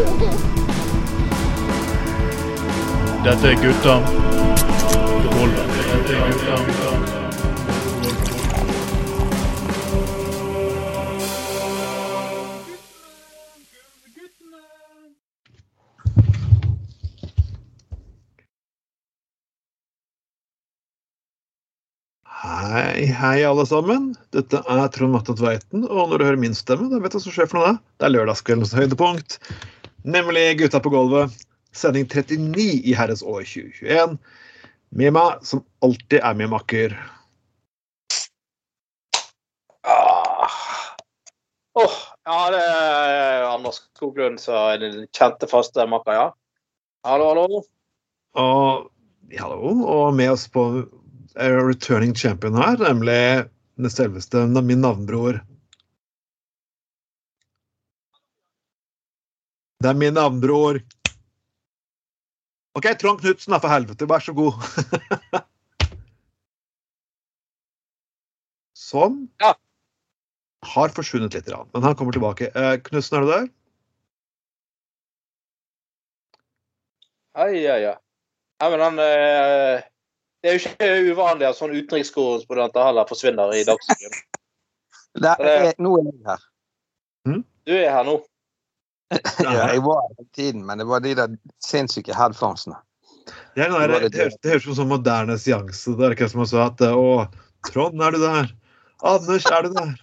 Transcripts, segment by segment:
Dette er gutta. Dette er gutta. Hei, hei, alle sammen. Dette er Trond Matte Tveiten, og når du hører min stemme, da vet du hva som skjer for noe. Det er lørdagskveldens høydepunkt, nemlig Gutta på gulvet, sending 39 i herres år 2021. Med meg, som alltid er min makker. Ah. Åh, ja, det er Anders Skoglund som er den kjente faste makker, ja. Hallo, hallo. Og hallo, og med oss på er returning champion her, nemlig den selveste min navnbror. Det er mine andre ord. OK, Trond Knutsen, da, for helvete. Vær så god. Som Ja. har forsvunnet litt, men han kommer tilbake. Eh, Knutsen, er du der? Hei, ja, ja. Nei, men han eh, Det er jo ikke uvanlig at sånne utenrikskorrespondenter heller forsvinner i Dagsrevyen. Nå er jeg her. Du er her nå. Ja, jeg var hele tiden, men det var de der sinnssyke headphonesene. Det, er der, det det, høres, det høres ut som sånn moderne seanse. Det er ikke som å si at Å, Trond, er du der? Anders, er du der?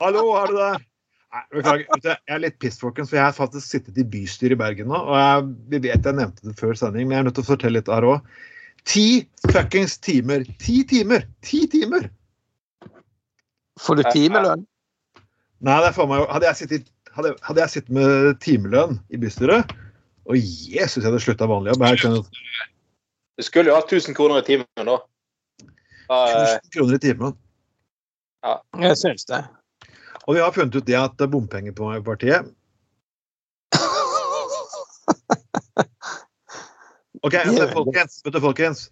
Hallo, er du der? Nei, beklager. Jeg er litt piss, folkens, for jeg har faktisk sittet i bystyret i Bergen nå. Og jeg, vi vet jeg nevnte det før sending, men jeg er nødt til å fortelle litt her òg. Ti fuckings timer! Ti timer! Ti timer! Får du timelønn? Nei, det er faen meg Hadde jeg sittet, hadde, hadde jeg sittet med timelønn i bystyret Og Jesus, jeg hadde slutta vanlig jobb. Du skulle jo ha 1000 kroner i timen da. da eh, 1000 kroner i timen. Ja. Jeg syns det. Og vi har funnet ut det at bompengepartiet OK, folkens. Vet du, folkens.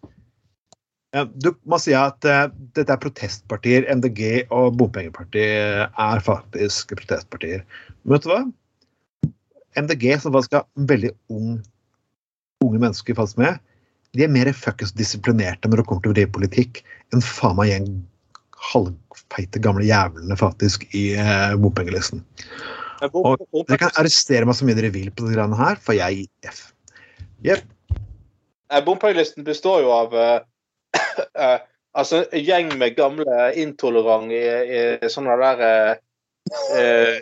Du, må si at uh, dette er protestpartier. MDG og Bompengepartiet er faktisk protestpartier. Men vet du hva? MDG, som faktisk har veldig ung, unge mennesker falt med, de er mer fuckings disiplinerte når det kommer til å drive politikk, enn faen meg gjeng halvfeite gamle jævlene faktisk i uh, bompengelisten. men Og Dere kan arrestere meg så mye dere vil på de greiene her, for jeg gir F. Jepp. Bompengelisten består jo av eh, eh, altså en gjeng med gamle intolerante sånne der eh,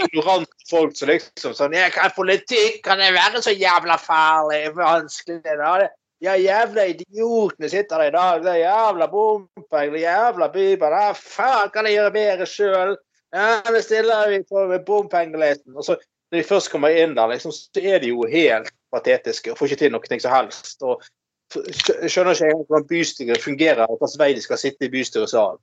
ignorante folk som liksom sånn jeg Kan politikk kan det være så jævla farlig vanskelig? da? Ja, jævla idiotene sitter der i dag. Det er jævla bompenger, er jævla bybane. Ja, faen kan jeg gjøre bedre sjøl? Ja, det stiller vi på bompengelisten. Og så når de først kommer inn der, liksom, så er de jo helt patetiske og får ikke til noe som helst. og skjønner ikke engang hvordan bystyret fungerer, og hvilken vei de skal sitte i bystyresalen.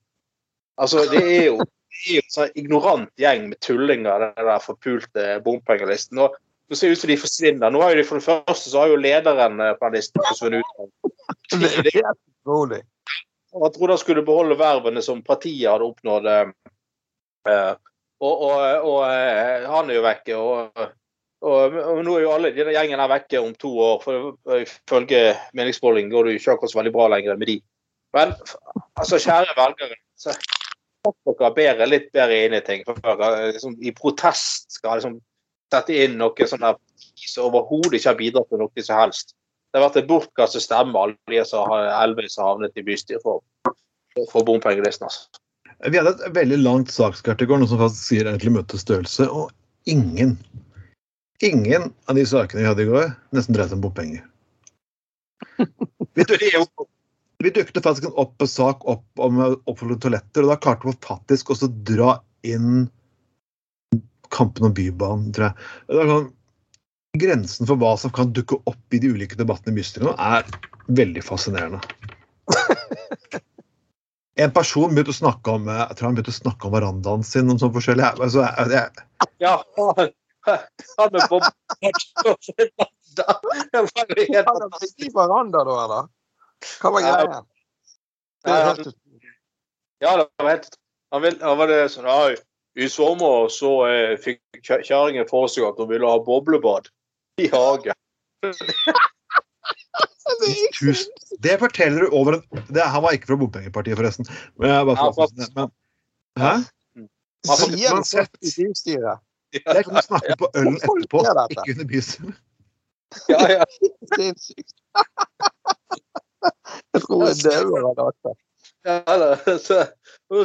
Altså, det er jo, det er jo en sånn ignorant gjeng med tullinger, den der forpulte bompengelisten. Og det ser ut som de forsvinner. Nå har jo de For det første så har jo lederen eh, på den listen forsvunnet ut. Det er helt utrolig. Og Jeg trodde han skulle beholde vervene som partiet hadde oppnådd. eh, eh, og, og, og eh, han er jo vekke. Og, og, og nå er jo alle denne gjengen her vekke om to år. For ifølge meningsmåling går det jo ikke akkurat så veldig bra lenger med de. Men altså, kjære velgere. så Sett dere bedre, litt bedre inn i ting. For dere liksom, I protest skal liksom sette inn noe sånn der som overhodet ikke har bidratt til noe som helst. Det har vært en bortkastet stemme, alle de som har Elvis har havnet i bystyret for, for bompengelisten. Altså. Vi hadde et veldig langt sakskart i går, noe som faktisk sier egentlig møtets størrelse, og ingen Ingen av de sakene vi hadde i går, nesten dreide seg om bompenger. Vi dukket, faktisk opp en sak opp om oppfølgende toaletter, og da klarte vi faktisk også å dra inn kampen om Bybanen, tror jeg. Det er sånn, grensen for hva som kan dukke opp i de ulike debattene i bystyret nå, er veldig fascinerende. En person begynte å snakke om jeg tror han begynte å snakke om verandaen sin. om sånn forskjellig. Altså, jeg, jeg, Ja, han er. Det i veranda da, eller? Hva var greia? Det er helt. Ja, det var helt Han, vil, han var det sånn Oi, I sommer så eh, fikk kjerringen for seg at hun ville ha boblebad i hagen. Tusen, det forteller du over en det, Han var ikke fra Bompengepartiet, forresten. Men jeg bare Ja, får- men, hæ? Sier Man du sånt i bystyret? Det kan du snakke på ølen etterpå, ikke under bysen. Ja, ja. Sinnssykt. Jeg tror jeg dauer av dette. Ja, da, så,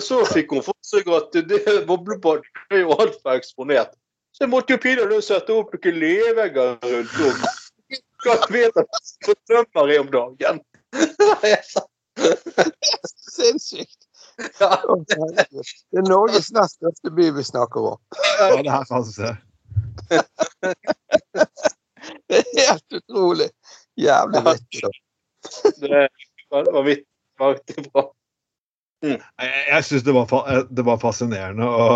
så fikk hun for seg at det boblebadet er jo altfor eksponert. Så jeg måtte jo pinadø sette opp noen levegger rundt om. Hva vet jeg for drømmer jeg om dagen? Sinnssykt. Ja, Det er Norges nest største by vi snakker om. Ja, det er sant. det. Det er helt utrolig. Jævlig vittig. det var, vittig bra. Jeg, jeg syns det, var eh, det var fascinerende å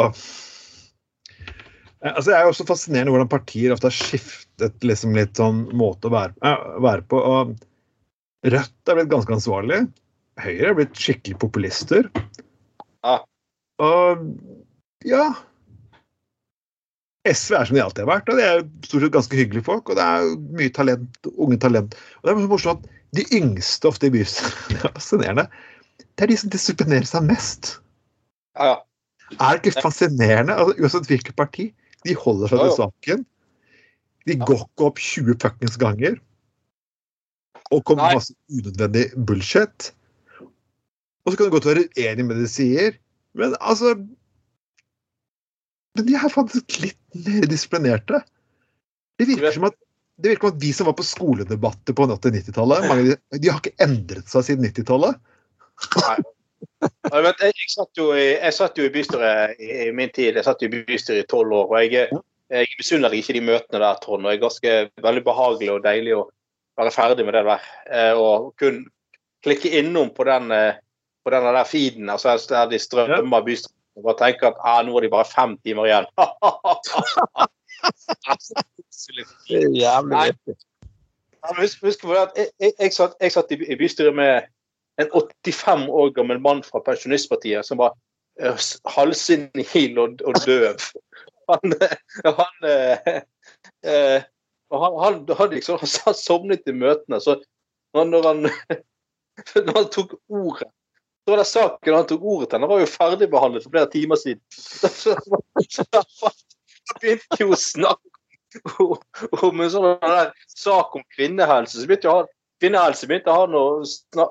Altså, jeg er også fascinerende hvordan partier ofte har skiftet liksom litt sånn måte å være, eh, være på. og Rødt er blitt ganske ansvarlig. Høyre er blitt skikkelig populister. Ja. Og ja SV er som de alltid har vært, og de er stort sett ganske hyggelige folk. Og det er mye talent, unge talent. Og det er morsomt at de yngste ofte i bystyret Det er fascinerende. Det er de som disiplinerer seg mest. Ja, ja. Er det ikke fascinerende? Altså, uansett hvilket parti. De holder seg til saken. De går ikke opp 20 fuckings ganger. Og kommer med masse unødvendig bullshit. Og så kan du godt være uenig med det de sier, men altså Men de er faktisk litt mer disiplinerte. Det virker som at det virker som at de som var på skoledebatter på 80-90-tallet, de, de har ikke endret seg siden 90-tallet. Jeg, jeg, satt jo i, jeg satt jo i bystyret i, i min tid. Jeg satt jo i bystyret i tolv år. og Jeg, jeg misunner ikke de møtene der, Trond. og Det er ganske veldig behagelig og deilig å være ferdig med det der. eh, Og kun klikke innom på den, eh, på den der feeden altså der de strømmer bystrømmen Og bare tenker at ah, nå er de bare fem timer igjen. Det er jævlig vittig. Husk, husk at jeg, jeg, jeg, satt, jeg satt i, bystyret med en 85 år gammel mann fra Pensjonistpartiet som var uh, halvsenil og, og døv. Han, eh, han, eh, eh, og han, han liksom han sovnet i møtene, så når, han, når han tok ordet så var det saken han tok ordet til. Den var jo ferdigbehandlet for flere timer siden. Så begynte jo å snakke om- en sånn der sak om kvinnehelse. Så begynte å kvinnehelse begynte han å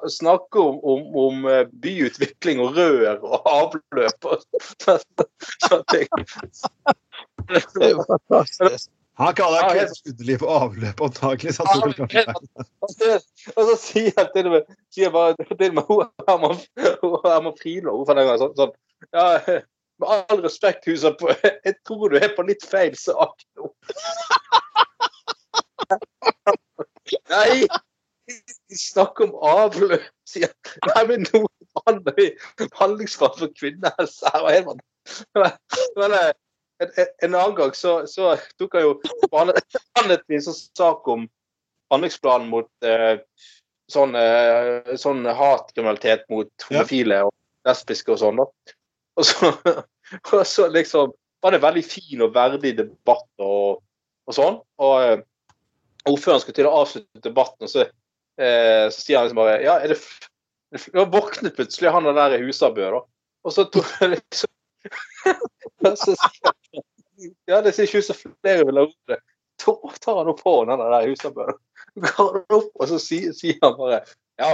snakke om, om, om eh, byutvikling og rør og avløp. Og, sånne ting. Det er jo fantastisk. Han kaller Ja, det helt- kvinneskuddeliv for avløp, antakelig. Så han feil. og så- sier jeg til og med, sier bare til og med Herman Herman hun for den gangen, sånn, sånn ja, Med all respekt, Huset, jeg tror du er på litt feil sak nå. Nei, vi snakker om avløp, sier. Nei, men nå handler vi handlingsplan for kvinnehelse her. og jeg Men, eh, en, en- en annen gang så, så tok jeg jo behandlet vi en sak om handlingsplanen mot eh, sånn, eh, sånn hatkriminalitet mot homofile og lesbiske og sånn. da. Og så, og så liksom var det en veldig fin og verdig debatt og, og sånn. Og eh, ordføreren skulle til å avslutte debatten, og så, eh, så sier han liksom bare Ja, er det Da våknet plutselig han der i Husabø, da. Og så tok liksom Ja, det ser ikke ut som flere vil ha ordet. Så tar han opp hånden den der husarbeidet. Går opp, og så sier, sier han bare Ja,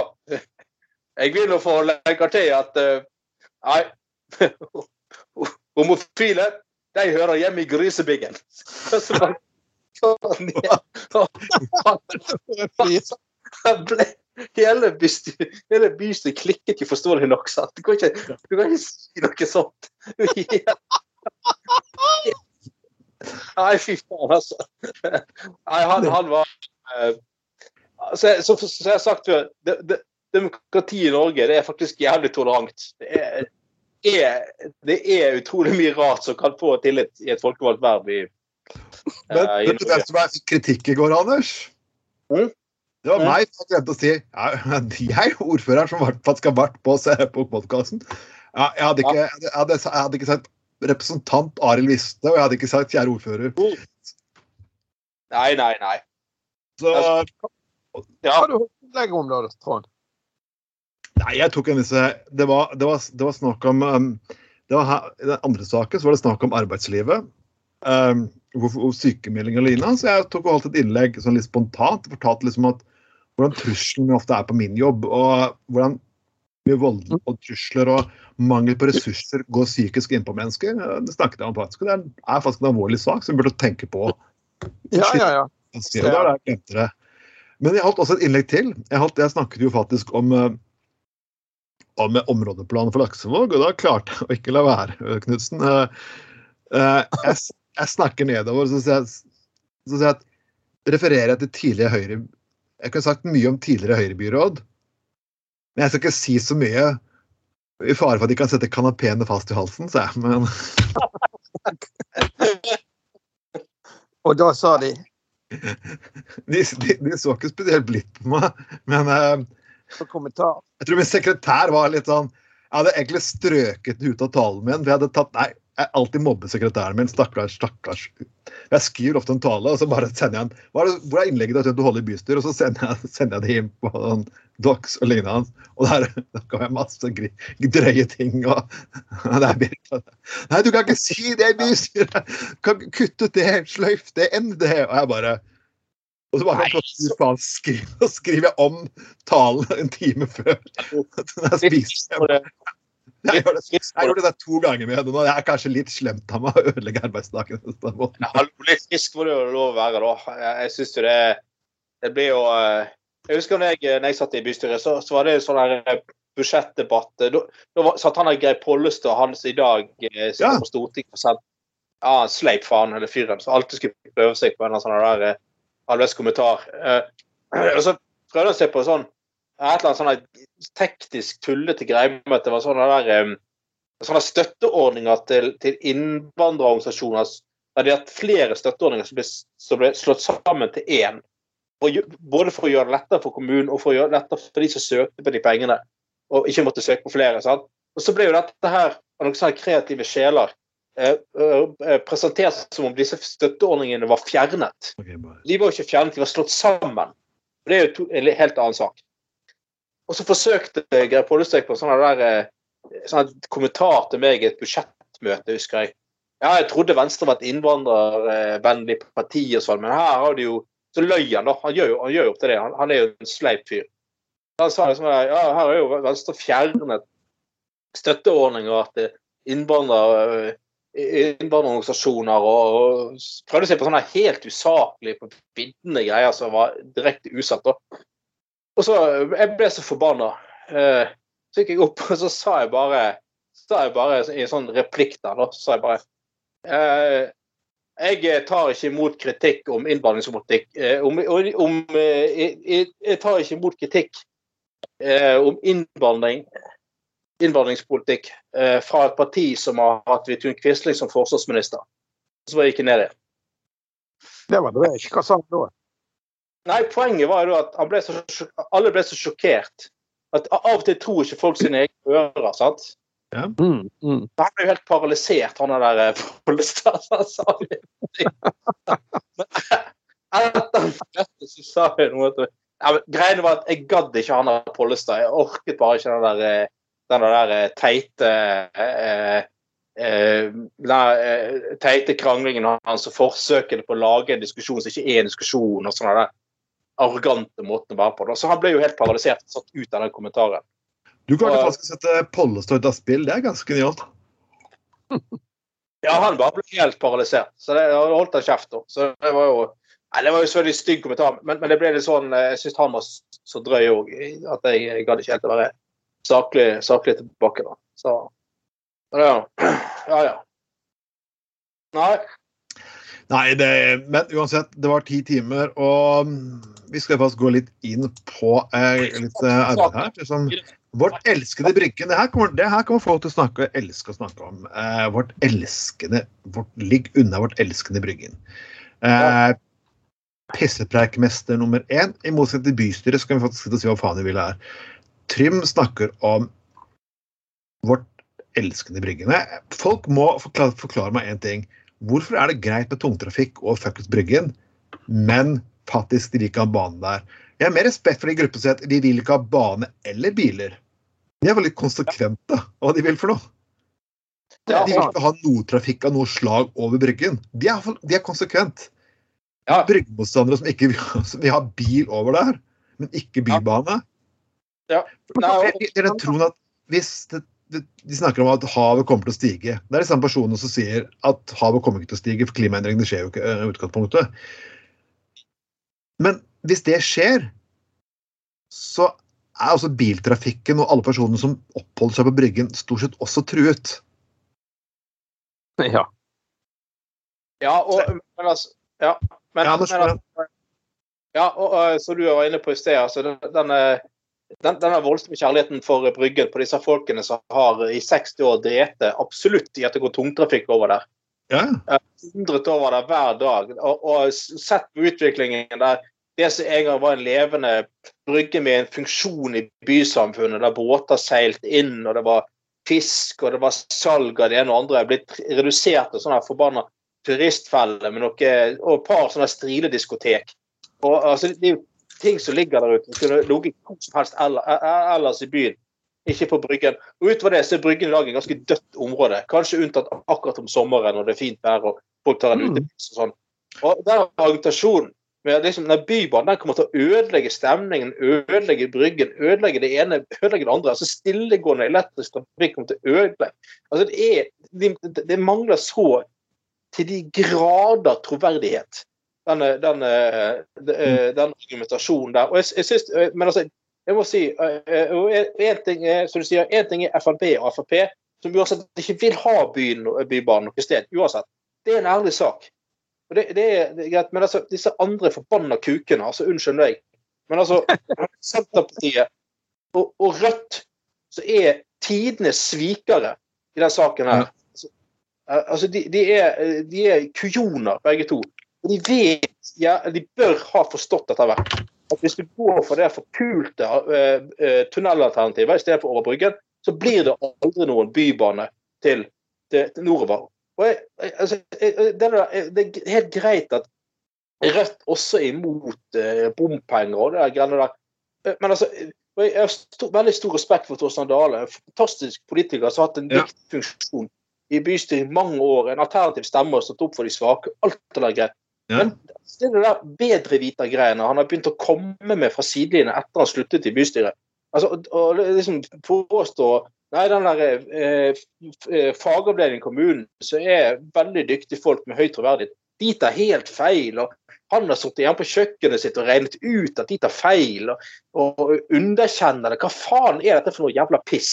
jeg vil nå få legge til at eh, Nei, homofile, de hører hjemme i grisebyggen. Og så bare han ble Hele bystyret, hele bystyret klikket jo forståelig nok. sant? Du kan ikke, du kan ikke si noe sånt. Nei, fy faen, altså. Nei, han, han var uh, så, så, så, jeg har sagt før, det, det, demokratiet i Norge det er faktisk jævlig tolerant. Det er, er, det er utrolig mye rart som kan få tillit i et folkevalgt verv i, uh, i Norge. Men det er det som er kritikk i går, Anders? Mm. Det var meg som glemte å si ja, jeg er ordføreren som faktisk har vært på se på podkasten. Ja, jeg, hadde ikke, jeg, hadde, jeg hadde ikke sett representant Arild Viste, og jeg hadde ikke sagt kjære ordfører. Nei, nei, nei. Så Ja, Har du legger om da, Trond? Nei, jeg tok en visse Det var, det var, det var snakk om um, det var her, I den andre saken så var det snakk om arbeidslivet. Um, sykemelding og lignende. Så jeg tok og holdt et innlegg sånn litt spontant. Fortalte liksom at hvordan trusselen ofte er på min jobb. Og hvordan mye vold og trusler og mangel på ressurser går psykisk inn på mennesker. Det snakket jeg om faktisk. Det er faktisk en alvorlig sak som vi burde tenke på. Ja, ja, ja. det. Men jeg holdt også et innlegg til. Jeg, holdt, jeg snakket jo faktisk om, eh, om områdeplanen for Laksevåg, og da klarte jeg å ikke la være, Knutsen. Eh, eh, Jeg, jeg snakker nedover, så sier jeg, så sier jeg at refererer jeg til tidligere Høyre Jeg kunne sagt mye om tidligere Høyre-byråd, men jeg skal ikke si så mye. I fare for at de kan sette kanapeene fast i halsen, sa jeg. Men Og da sa de de, de, de så ikke spesielt blidt på meg. Men eh, Jeg tror min sekretær var litt sånn Jeg hadde egentlig strøket det ut av talen min. For jeg hadde tatt Nei, jeg alltid mobber sekretæren min. Stakkars, stakkars. Jeg skriver ofte en tale, og så bare sender jeg en Hvor er innlegget du har tenkt å holde i bystyret? Og så sender jeg, sender jeg det inn på sånn docs og lignende. Og der, der kom jeg masse drøye ting. og det er Birka. Nei, du kan ikke si det i bystyret! Du kan ikke kutte ut det, sløyf det, end det. Og jeg bare og så bare faen, skriver, skriver jeg om talen en time før. Jeg spiser. Jeg gjør det, jeg gjør det to ganger med henne nå. Jeg er kanskje litt slemt av meg å ødelegge arbeidsdagen. litt frisk må det jo lov å være, da. Jeg, syns jo det Det blir jo eh, Jeg husker når jeg, når jeg satt i bystyret, så, så var det sånn her eh, budsjettdebatt. Da, da var- satt han der Geir Pollestad, han som i dag eh, sitter Ja. på Stortinget og sa ja, ah, sleip faen, eller fyren, som alltid skulle prøve seg på en eller annen sånn der eh, halvveis kommentar. Eh, og så prøvde han seg på sånn et eller annet sånn teknisk tullete greie med at det var sånne der eh, sånne støtteordninger til, til innvandrerorganisasjoner. Der de har hatt flere støtteordninger som ble, som ble slått sammen til én. Både for å gjøre det lettere for kommunen og for å gjøre det lettere for de som søkte på de pengene. Og ikke måtte søke på flere. Sant? Og så ble jo dette her av noen sånne kreative sjeler eh, eh, presentert som om disse støtteordningene var fjernet. De var jo ikke fjernet, de var slått sammen. Det er jo to, en helt annen sak. Og så forsøkte Geir Pollestøk på sånn eh, sånn kommentar til meg i et budsjettmøte, husker jeg. Ja, jeg trodde Venstre var et innvandrervennlig parti og sånn, men her har de jo Så løy han, da. Han gjør jo, han gjør jo opp til det. Han, han er jo en sleip fyr. Han sa liksom ja, her er jo Venstre fjernet støtteordninger til innvandrer, innvandrerorganisasjoner og, og prøvde seg på sånne helt usaklige, på greier som var direkte usatt. da. Og så Jeg ble så forbanna. Eh, så gikk jeg opp, og så sa jeg bare sa jeg bare i en sånn replikk der, da, så sa jeg bare eh, Jeg tar ikke imot kritikk om innvandringspolitikk. Eh, om, om, jeg, jeg tar ikke imot kritikk om innvandring innvandringspolitikk fra et parti som har hatt Vidkun Quisling som forsvarsminister. Så var jeg ikke ned igjen. Det var ikke. Hva sa han da? Nei, poenget var jo at han ble så, alle ble så sjokkert. At av og til tror ikke folk sine egne ører. sant? Mm, mm. Han ble jo helt paralysert, han der eh, Pollestad. Han sa jo etter dette så sa jeg noe til ja, men, Greiene var at jeg gadd ikke han der Pollestad. Jeg orket bare ikke den der, eh, den der eh, teite eh, eh, den eh, teite kranglingen hans og forsøkene på å lage en diskusjon som ikke er en diskusjon. og sånne der arrogante måten å være på. Da. Så han ble jo helt paralysert satt ut av den kommentaren. Du klarte Og- faktisk å sette Pollestad ut av spill. Det er ganske genialt. Ja, han bare ble helt paralysert. Så det holdt han kjeft. da. Så det var jo Nei, det var jo selvfølgelig stygg kommentar, men, men det ble litt sånn eh, Jeg syns han var så drøy òg, at jeg, jeg gadd ikke helt å være saklig, saklig tilbake. da. Så så ja. ja, ja. Nei. Nei, det, men uansett, det var ti timer, og vi skal faktisk gå litt inn på eh, litt eh, arbeid her. Liksom, vårt elskede Bryggen. Det her kommer, det her kommer folk til å snakke og elske å snakke om. Eh, vårt elskede vårt, Ligg unna vårt elskede Bryggen. Eh, Pissepreikmester nummer én. I motsetning til bystyret så kan vi faktisk sitte og si hva faen vi vil her. Trym snakker om vårt elskende Bryggene. Folk må forklare, forklare meg én ting. Hvorfor er det greit med tungtrafikk og fuckings Bryggen, men faktisk de vil ikke ha bane der? Jeg har mer respekt for de gruppene som sier at de vil ikke ha bane eller biler. De er veldig konsekvente hva de vil for noe. De vil ikke ha noe trafikk av noe slag over Bryggen. De er, de er konsekvent. Ja. Bryggemotstandere som ikke vil, som vil ha bil over der, men ikke bybane. Ja. Nei, og- Jeg, jeg, jeg tror at hvis det, De snakker om at havet kommer til å stige. Det er de samme personene som sier at havet kommer ikke til å stige, for klimaendringene skjer jo ikke eh, i utgangspunktet. Men hvis det skjer, så er også biltrafikken og alle personene som oppholder seg på Bryggen, stort sett også truet. Ja. Ja, og, men altså Ja, men, Ja, men, jeg. ja og, og, så du var inne på i sted, altså denne, den, denne voldsomme kjærligheten for Bryggen på disse folkene som har i 60 år drept absolutt i at det går tungtrafikk over der. Ja, Hundret over der hver dag. Og, og sett på utviklingen der det som en gang var en levende brygge med en funksjon i bysamfunnet, der båter seilte inn, og det var fisk, og det var salg av det ene og andre, er blitt redusert til sånne forbanna turistfeller med noe, og et par sånne strilediskotek. Og, altså, det er jo ting som ligger der ute. som Kunne ligget hvor som helst eh, ellers i byen, ikke på Bryggen. Og Utover det så er Bryggen i dag et ganske dødt område. Kanskje unntatt akkurat om sommeren når det er fint vær og folk tar en Mm. utepils og sånn. Og der er agitasjonen med liksom, den bybanen den kommer til å ødelegge stemningen, ødelegge Bryggen, ødelegge det ene, ødelegge det andre. altså Stillegående elektrisk trafikk kommer til å ødelegge. Altså, det, er, det, det mangler så til de grader troverdighet, den, den, den, den argumentasjonen der. Og jeg, jeg synes, men altså, jeg må si eh, en ting er, som du sier, en ting er FNB og Frp, som uansett ikke vil ha byen, Bybanen noe sted. uansett. Det er en ærlig sak. Og det, det, er, er greit, Men altså, disse andre forbanna kukene, altså unnskyld meg, men altså Senterpartiet og, og Rødt, så er tidenes svikere i den saken her. Altså, altså de, de, er, de er kujoner, begge to. De vet, ja, de bør ha forstått etter hvert at hvis du går for det forpulte uh, uh, tunnelalternativet for over Bryggen, så blir det aldri noen bybane til, til, til nordover. Jeg, altså, jeg, det, er, det, er, helt greit at Rødt også er imot uh, bompenger og det der greiene der. Men altså, jeg har stor, veldig stor respekt for Torstein Dale. En fantastisk politiker som har hatt en Ja. viktig funksjon i bystyret i mange år. En alternativ stemme og stått opp for de svake. Alt det der greit. Ja. Men det er det der bedrevitergreiene han har begynt å komme med fra sidelinjen etter han sluttet i bystyret. Altså, og, liksom påstå Nei, den der eh, eh, fagavdelingen i kommunen som er veldig dyktige folk med høy troverdighet. De tar helt feil. og Han har sittet hjemme på kjøkkenet sitt og regnet ut at de tar feil, og, og underkjenner det. Hva faen er dette for noe jævla piss?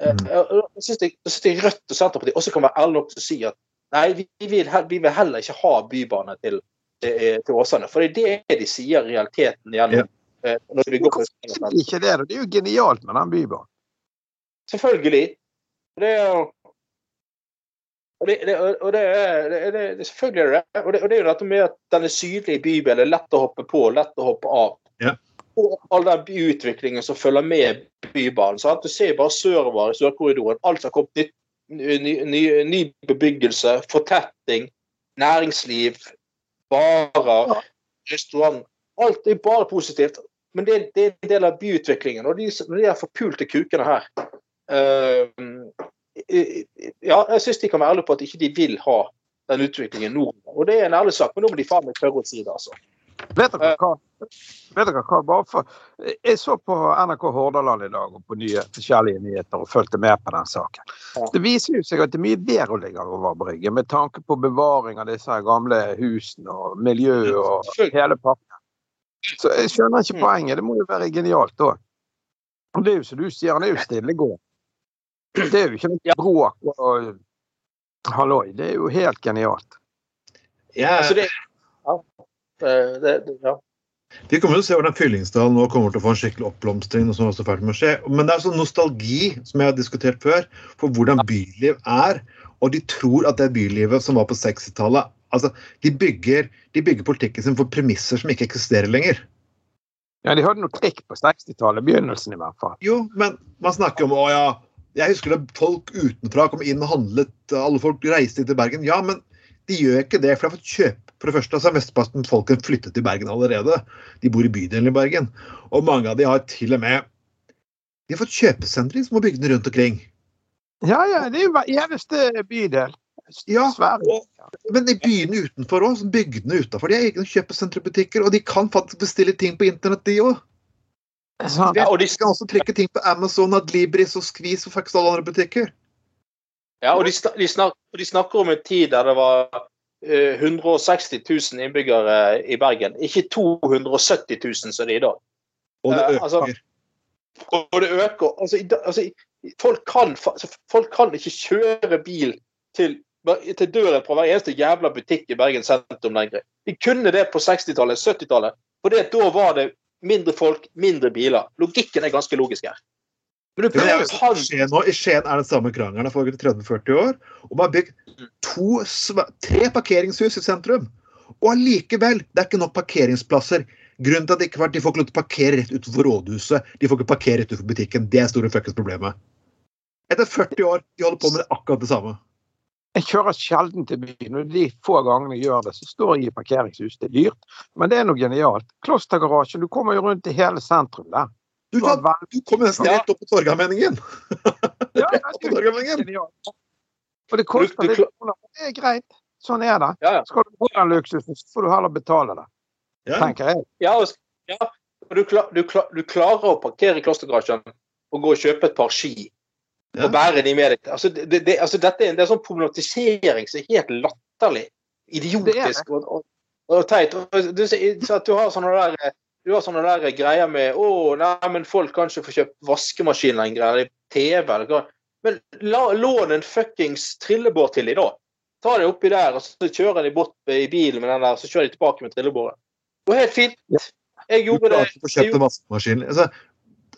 Eh, Mm. Jeg syns det, jeg synes det er Rødt og Senterpartiet også kan være ærlig nok til å si at nei, vi vil, vi vil heller ikke ha bybane til, til, til Åsane. For det er det de sier i realiteten gjennom ja. når de går på Hvorfor sier de ikke det? Det er jo genialt med den bybanen. Selvfølgelig. Det er jo og det, det, og det, er- det, det, det, selvfølgelig er det det. Og det. Og det er jo dette med at den sydlige sydlig er lett å hoppe på, lett å hoppe av. Ja. Og all den byutviklingen som følger med Bybanen. Sant? Du ser bare sørover i Sørkorridoren. Alt som har kommet nytt, ny, ny, ny bebyggelse, fortetting, næringsliv, barer, restaurant. Alt er bare positivt. Men det, det er en del av byutviklingen. Og de, de her forpulte kukene her uh, Ja, jeg syns de kan være ærlige på at ikke de vil ha den utviklingen nå. Og det er en ærlig sak, men nå må de faen meg tørre å si det, altså. Vet dere hva? Vet dere hva? Bare for, jeg så på NRK Hordaland i dag og på nye, forskjellige nyheter og fulgte med på den saken. Det viser jo seg at det er mye bedre å ligge over Brygge med tanke på bevaring av disse gamle husene og miljøet og hele pakken. Så jeg skjønner ikke Mm. poenget. Det må jo være genialt da. Det er jo som du sier, han er jo stillegående. Det er jo ikke noe bråk og halloi. Det er jo helt genialt. Altså, ja. så det, det, ja. Vi kommer til å se hvordan Fyllingsdal nå kommer til å få en skikkelig oppblomstring. og som er også ferdig med å skje. Men det er sånn nostalgi, som jeg har diskutert før, for hvordan byliv er. Og de tror at det bylivet som var på 60-tallet. Altså, de bygger, de bygger politikken sin for premisser som ikke eksisterer lenger. Ja, De hadde noe trikk på 60-tallet, begynnelsen i hvert fall. Jo, men man snakker om å ja, Jeg husker da folk utenfra kom inn og handlet. Alle folk reiste inn til Bergen. Ja, men de gjør ikke det, for de har fått kjøpe For det første så er mesteparten folken flyttet til Bergen allerede. De bor i bydelen i Bergen. Og mange av de har til og med De har fått kjøpesentre som har bygder rundt omkring. Ja, ja, det er jo eneste bydel. Ja, og- Men i byene utenfor òg, bygdene utafor, de har egne kjøpesenterbutikker. Og de kan faktisk bestille ting på internett, de òg. Ja, og de, skal kan også trykke ting på Amazon, Adlibris og Skvis og faktisk alle andre butikker. ja, og de, snak, de, snak, de snakker om en tid der det var 160 000 innbyggere i Bergen. Ikke 270 000 som det er i dag. Og det Eh, øker. altså- Og det øker. Altså, altså, folk, kan, altså, folk kan ikke kjøre bil til, til døren fra hver eneste jævla butikk i Bergen sentrum lenger. De kunne det på 60-tallet, 70-tallet. For det, da var det mindre folk, mindre biler. Logikken er ganske logisk her. Men du prøver, det er kan i Skien nå. I Skien er den samme krangelen. Foregått 30-40 år. Og man bygger... bygd to, tre parkeringshus i sentrum. Og allikevel, det er ikke nok parkeringsplasser. Grunnen til at det ikke var, De får ikke lov til å parkere rett utenfor rådhuset. De får ikke parkere rett utenfor butikken. Det er store fuckings problemet. Etter 40 år, de holder på med akkurat det samme. Jeg kjører sjelden til byen, og de få gangene jeg gjør det, så står jeg i parkeringshus. Det er dyrt, men det er noe genialt. Klostergarasjen, du kommer jo rundt i hele sentrum der. Du, kan, du kommer nesten Ja. rett opp på Torgallmenningen. Ja, det Og det koster litt kroner, det er greit. Sånn er det. Ja, ja. Skal du få den luksusen, så får du heller betale det, Ja. tenker jeg. Ja, og, ja. og du, klar, du, klar, du klarer å parkere i klostergarasjen og gå og kjøpe et par ski Ja. og bære de med deg. Altså, det, det, altså, dette er en, det er sånn problematisering som er helt latterlig. Idiotisk og, og, og teit. Du, så at du har sånne der du har sånne der greier med å, nei, men folk kan ikke få kjøpt vaskemaskin lenger, eller TV eller hva. Men la, lån en fuckings trillebår til de da. Ta det oppi der, og så kjører de bort i bilen med den der, så kjører de tilbake med trillebåret. Det går helt fint. Jeg Du gjorde det. klarer ikke å få vaskemaskin. Altså,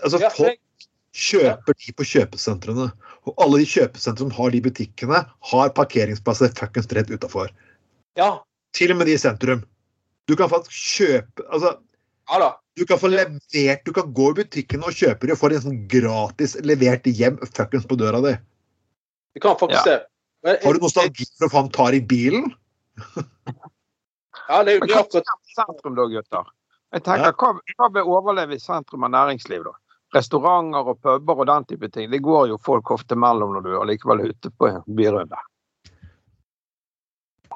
altså Ja, folk kjøper de på kjøpesentrene. Og alle de kjøpesentrene som har de butikkene, har parkeringsplasser fuckings rett utafor. ja, Til og med de i sentrum. Du kan faktisk kjøpe altså, ja da. Du kan få levert, du kan gå i butikken og kjøpe det og få det sånn gratis levert hjem fuckings på døra di. Du kan faktisk det. Ja. Har du nostalgi for å faen ta i bilen? Ja, det, er jo- det er akkurat sentrum da, gutter? Jeg tenker, hva, hva vil overleve i sentrum av næringsliv, da? Restauranter og puber og den type ting. Det går jo folk ofte mellom når du er likevel ute på en byrunde.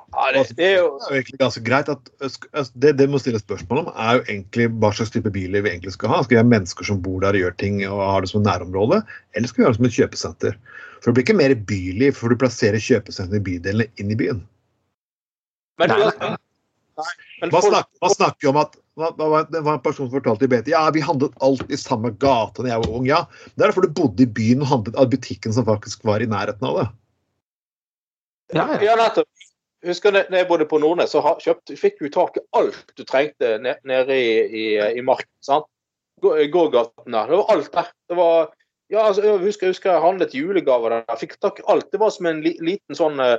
Ja, det, det er jo Det er jo egentlig ganske greit at altså, det, det må stille spørsmål om, er jo egentlig hva slags type biler vi egentlig skal ha. Skal vi ha mennesker som bor der og gjør ting og har det som nærområde, eller skal vi ha det som et kjøpesenter? For det blir ikke mer byliv for du plasserer kjøpesentrene i bydelene inn i byen. Men, Nei, nei. nei, men hva, snakker, hva snakker vi om at Det var en person som fortalte i BT ja, vi handlet alt i samme gate da jeg var ung. Ja, det er derfor du bodde i byen og handlet av butikken som faktisk var i nærheten av det. Ja, ja. ja, nettopp. Husker da jeg bodde på Nordnes, så kjøpte, fikk du tak i alt du trengte nede i, i, i marken. sant? Gå- Gågaten der. Det var alt der. Det var, ja, altså, jeg husker, jeg husker jeg handlet julegaver der. Jeg fikk tak i alt. Det var som en li, liten sånn eh,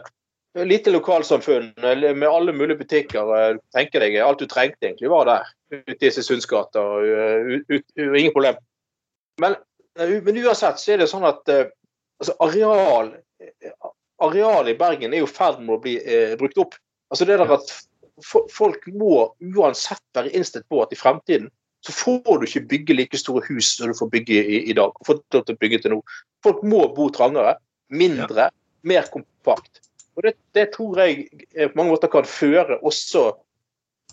lite lokalsamfunn eh, med alle mulige butikker. eh, tenker deg, Alt du trengte egentlig var der. Ute i Sundsgata. Ingen problem. Men, men uansett så er det sånn at altså areal arealet i Bergen er jo i ferd med å bli eh, brukt opp. Altså det der at Folk må uansett være innstilt på at i fremtiden så får du ikke bygge like store hus som du får bygge i, i dag. Får lov til å bygge til nå. Folk må bo trangere, mindre, mer kompakt. Og det, det tror jeg eh, på mange måter kan føre også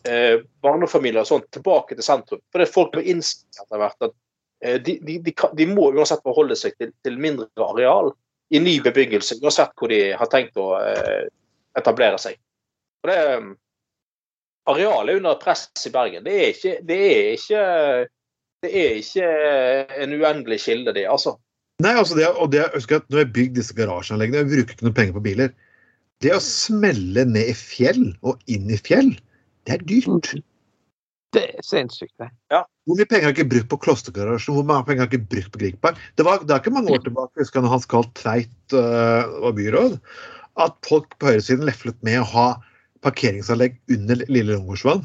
eh, barnefamilier og sånt tilbake til sentrum. For det folk må innse etter hvert at eh, de, de, de, kan, de må uansett forholde seg til, til mindre areal i ny bebyggelse, uansett hvor de har tenkt å eh, etablere seg. Og det, eh, arealet er under press i Bergen. Det er ikke, det er ikke, det er ikke en uendelig kilde, det, altså. Nei, altså det, og det, jeg husker at når jeg bygde disse garasjeanleggene, jeg bruker ikke noe penger på biler. Det å smelle ned i fjell og inn i fjell, det er dyrt. Det er sinnssykt, det. Hvor mye penger har ikke brukt på klostergarasjen? Hvor mange penger har ikke brukt på Griegberg? Det, var, det er ikke mange år tilbake, jeg når Hans Karl Tveit uh, var byråd, at folk på høyresiden leflet med å ha parkeringsanlegg under Lille Lungårdsvann.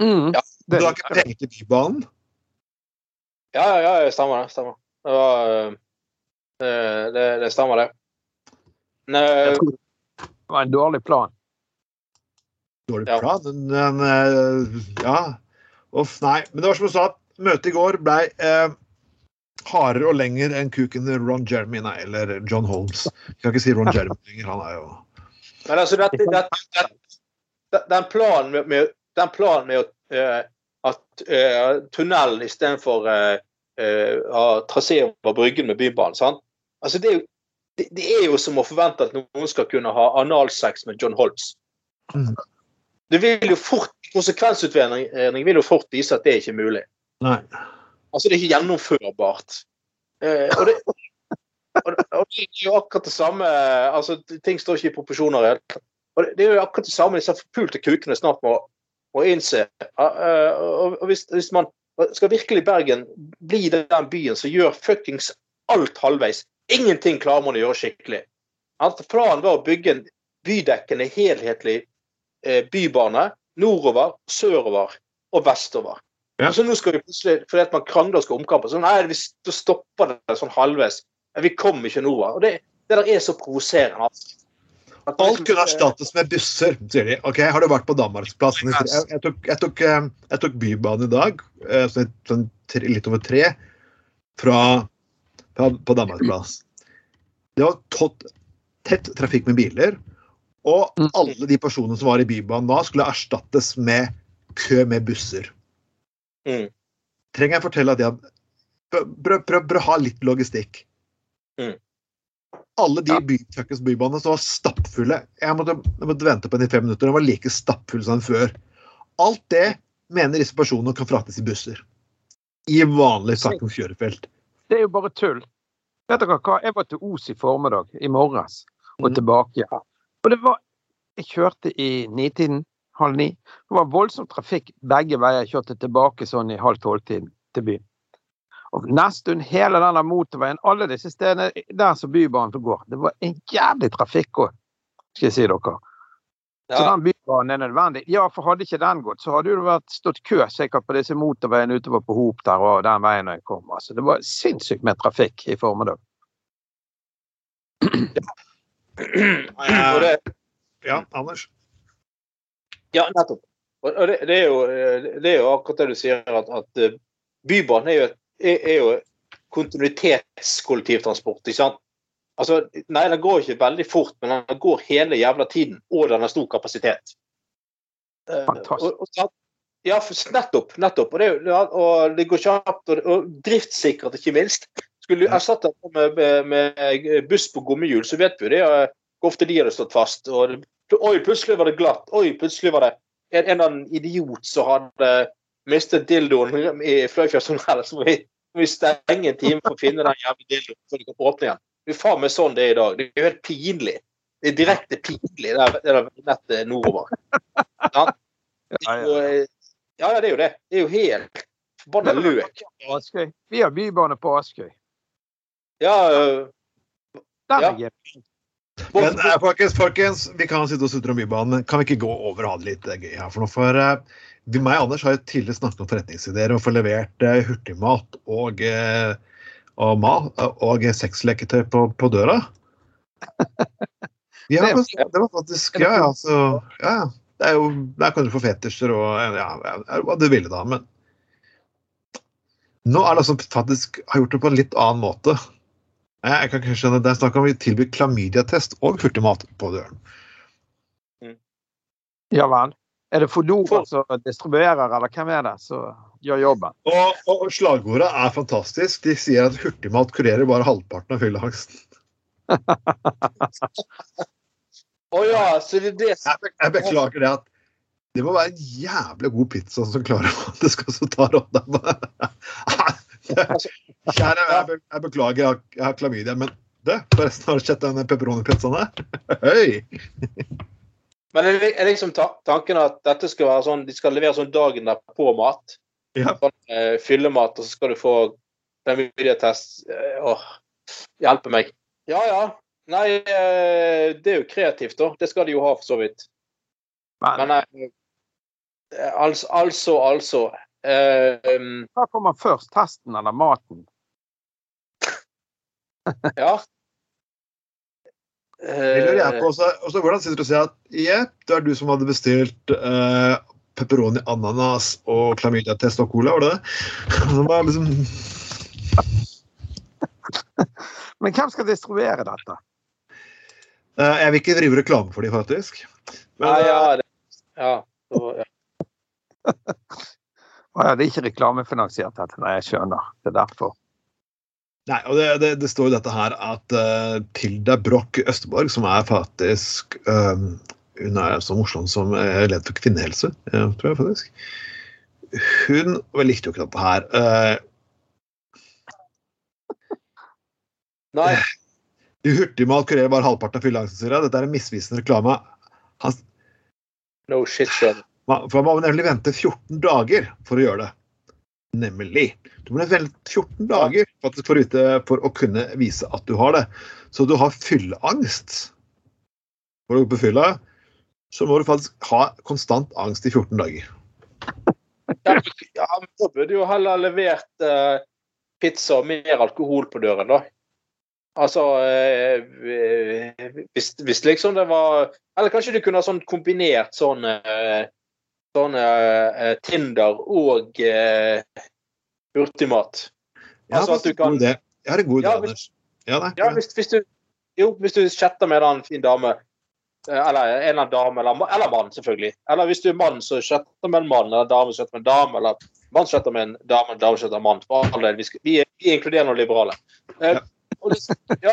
Mm. Ja, Du har ikke penger til Bybanen. Ja, ja, ja, stemmer det. Stemmer. Det var, eh, Eh, Det, det stemmer, det. Men, det var en dårlig plan. Dårlig Ja. plan, men eh, ja. Uff, nei. Men det var som du sa, møtet i går ble eh, hardere og lenger enn kuken Ron Jeremy, nei, eller John Holmes. Jeg kan ikke si Ron Jeremy lenger, han er jo Men altså, det, det, det, den planen med, med, den planen med eh, at uh, tunnelen istedenfor uh, uh, trasé over Bryggen med Bybanen sant? Altså, det, er jo, det, det er jo som å forvente at noen skal kunne ha analsex med John Holmes. Mm. Det vil jo fort, Konsekvensutredning vil jo fort vise at det er ikke mulig. Nei. Altså, det er ikke gjennomførbart. Eh, og, det, og, det, og det er jo akkurat det samme altså, Ting står ikke i proporsjoner. helt. Og det, det er jo akkurat det samme disse forpulte kukene snart må, må innse. Eh, og, og hvis, hvis man skal virkelig Bergen bli den byen som gjør fuckings alt halvveis Ingenting klarer man å gjøre skikkelig. At planen var å bygge en bydekkende, helhetlig bybane nordover, sørover og vestover. Ja. Og så nå skal vi plutselig, fordi at man krangler og skal omkampe, så nei, vi stopper det sånn halvveis. Vi kommer ikke nordover. Og det, det der er så provoserende. altså. At Alt liksom- kunne erstattes med busser, sier de. Ok, Har du vært på Danmarksplassen? Jeg, jeg, tok, jeg, tok, eh, jeg tok Bybanen i dag, eh, sånn, sånn litt over tre, fra, fra på Danmarksplass. Det var tett trafikk med biler, og Mm. alle de personene som var i Bybanen da, skulle erstattes med kø med busser. Mm. Trenger jeg fortelle at jeg Prøv, å ha litt logistikk. Mm. Alle de Ja. by, bybanene som var stappfulle Jeg måtte, jeg måtte vente på den i fem minutter. Den var like stappfull som den før. Alt det mener disse personene kan fraktes i busser. I vanlig fuckings kjørefelt. Det er jo bare tull. Vet dere hva? Jeg var til Os i formiddag, i morges, og tilbake tilbake. Og det var Jeg kjørte i nitiden, halv ni. Det var voldsom trafikk begge veier. Jeg kjørte tilbake sånn i halv tolv-tiden til byen. Og nesten hele denne motorveien, alle disse stedene der som Bybanen går, det var en jævlig trafikk òg, skal jeg si dere. Så den bybanen er nødvendig. Ja, for hadde ikke den gått, så hadde det vært stått kø sikkert på disse motorveiene utover på Hop der og den veien når jeg kom. Altså, det var sinnssykt med trafikk i formiddag. Og det, Ja, Anders? Ja, nettopp. Og det, det, er jo, det er jo akkurat det du sier, at, at eh, Bybanen er jo, er, er jo kontinuitetskollektivtransport. ikke sant? Altså, Nei, den går ikke veldig fort, men den går hele jævla tiden, og den har stor kapasitet. Eh, Fantastisk. Og, og, ja, nettopp. nettopp. Og det, og det går kjapt, og, og driftssikkert, ikke minst. Skulle du erstatte det med, med, med buss på gummihjul, så vet vi det. hvor ofte de hadde stått fast. og Oi, plutselig var det glatt. Oi, plutselig var det en, en eller annen idiot som hadde mistet dildoen i Fløyfjellstunnelen. Så må vi, må vi stenge en time for å finne den jævla dildoen før de kan åpne igjen. Det er faen meg sånn det er i dag. Det er jo helt pinlig. Det er direkte pinlig, det der, nettet nordover. Ja, eh, ja, ja, det er jo det. Det er jo helt forbanna løk. Vi har bybane på Askøy. Ja, øh, Ja. Men eh, folkens, folkens, vi kan sitte og sutre om Bybanen, men kan vi ikke gå over og ha det litt eh, gøy her? For, noe? for eh, vi, meg og Anders har jo tidligere snakket om forretningsideer og få levert eh, hurtigmat og, eh, og, mat, og sexleketøy på, på døra. Ja, Det- var faktisk Ja, ja. Så, ja, ja. Det er jo, der kan du få fetisjer og ja, ja, hva du ville da, men nå er det altså faktisk har gjort det på en litt annen måte. Jeg, kan ikke skjønne, Det er snakk om å tilby klamydiatest og hurtigmat på døren. Ja vel. Er det Fodora For- som distribuerer, eller hvem er det som gjør jobben? Og, og slagordet er fantastisk. De sier at hurtigmat kurerer bare halvparten av fylleangsten. Å ja, så det er det som Jeg, jeg beklager det at det må være en jævlig god pizza som klarer at det skal så ta råd. Kjære, jeg, be, jeg beklager, jeg har, jeg har klamydia, men du, forresten, har du sett den pepperoni-pizzaen her? Høy! Men er det liksom ta tanken at dette skal være sånn, de skal levere sånn dagen der på mat? Ja. Sånn, eh, fyllemat, og så skal du få klamydia-test. Eh, åh, hjelpe meg. Ja ja. Nei, eh, det er jo kreativt, da. Det skal de jo ha, for så vidt. Men Men altså, altså, altså eh, um, hva kommer først? Testen eller maten? Ja. Eh, også. også hvordan sitter du og sier at jepp, det er du som hadde bestilt uh, pepperoni, ananas og klamydia-test og cola, var det det? Så var liksom, Men hvem skal distribuere dette? Uh, jeg vil ikke drive reklame for dem, faktisk. Men, Nei, ja, det, ja. så, ja. Å ja, det er ikke reklamefinansiert, dette. Nei, jeg skjønner. Det er derfor. Nei, og det, det, det står jo dette her at uh, Tilda Broch Østeborg, som er faktisk um, Hun er så morsom som uh, leder for kvinnehelse, uh, tror jeg faktisk. Hun vel, likte jo ikke dette her. Uh, Nei, hurtigmalt kurerer bare halvparten av fylleangsten. Dette er en misvisende reklame. Han, no shit, skjønner. For man må nemlig vente 14 dager for å gjøre det. Nemlig. Du må vente 14 dager faktisk for, å vite, for å kunne vise at du har det. Så du har fylleangst for å gå på fylla, så må du faktisk ha konstant angst i 14 dager. Ja, ja, men da burde jo heller levert eh, pizza og mer alkohol på døren, da. Altså eh, hvis, hvis liksom det var Eller kanskje du kunne ha sånn kombinert sånn eh, Sånn eh, Tinder og eh, hurtigmat. Har Altså du. Jeg har en god idé, Ja, Anders. Ja, nei, Ja, hvis, hvis du Jo, hvis du chatter med en fin dame eh, eller en eller annen dame, eller, eller mann, selvfølgelig. Eller hvis du er mann, så chatter med en mann, eller dame chatter med en dame, eller mann chatter med en dame, en dame chatter med en mann. For all del, vi, vi, er, vi er inkluderende og liberale. Eh, Ja. og det, ja,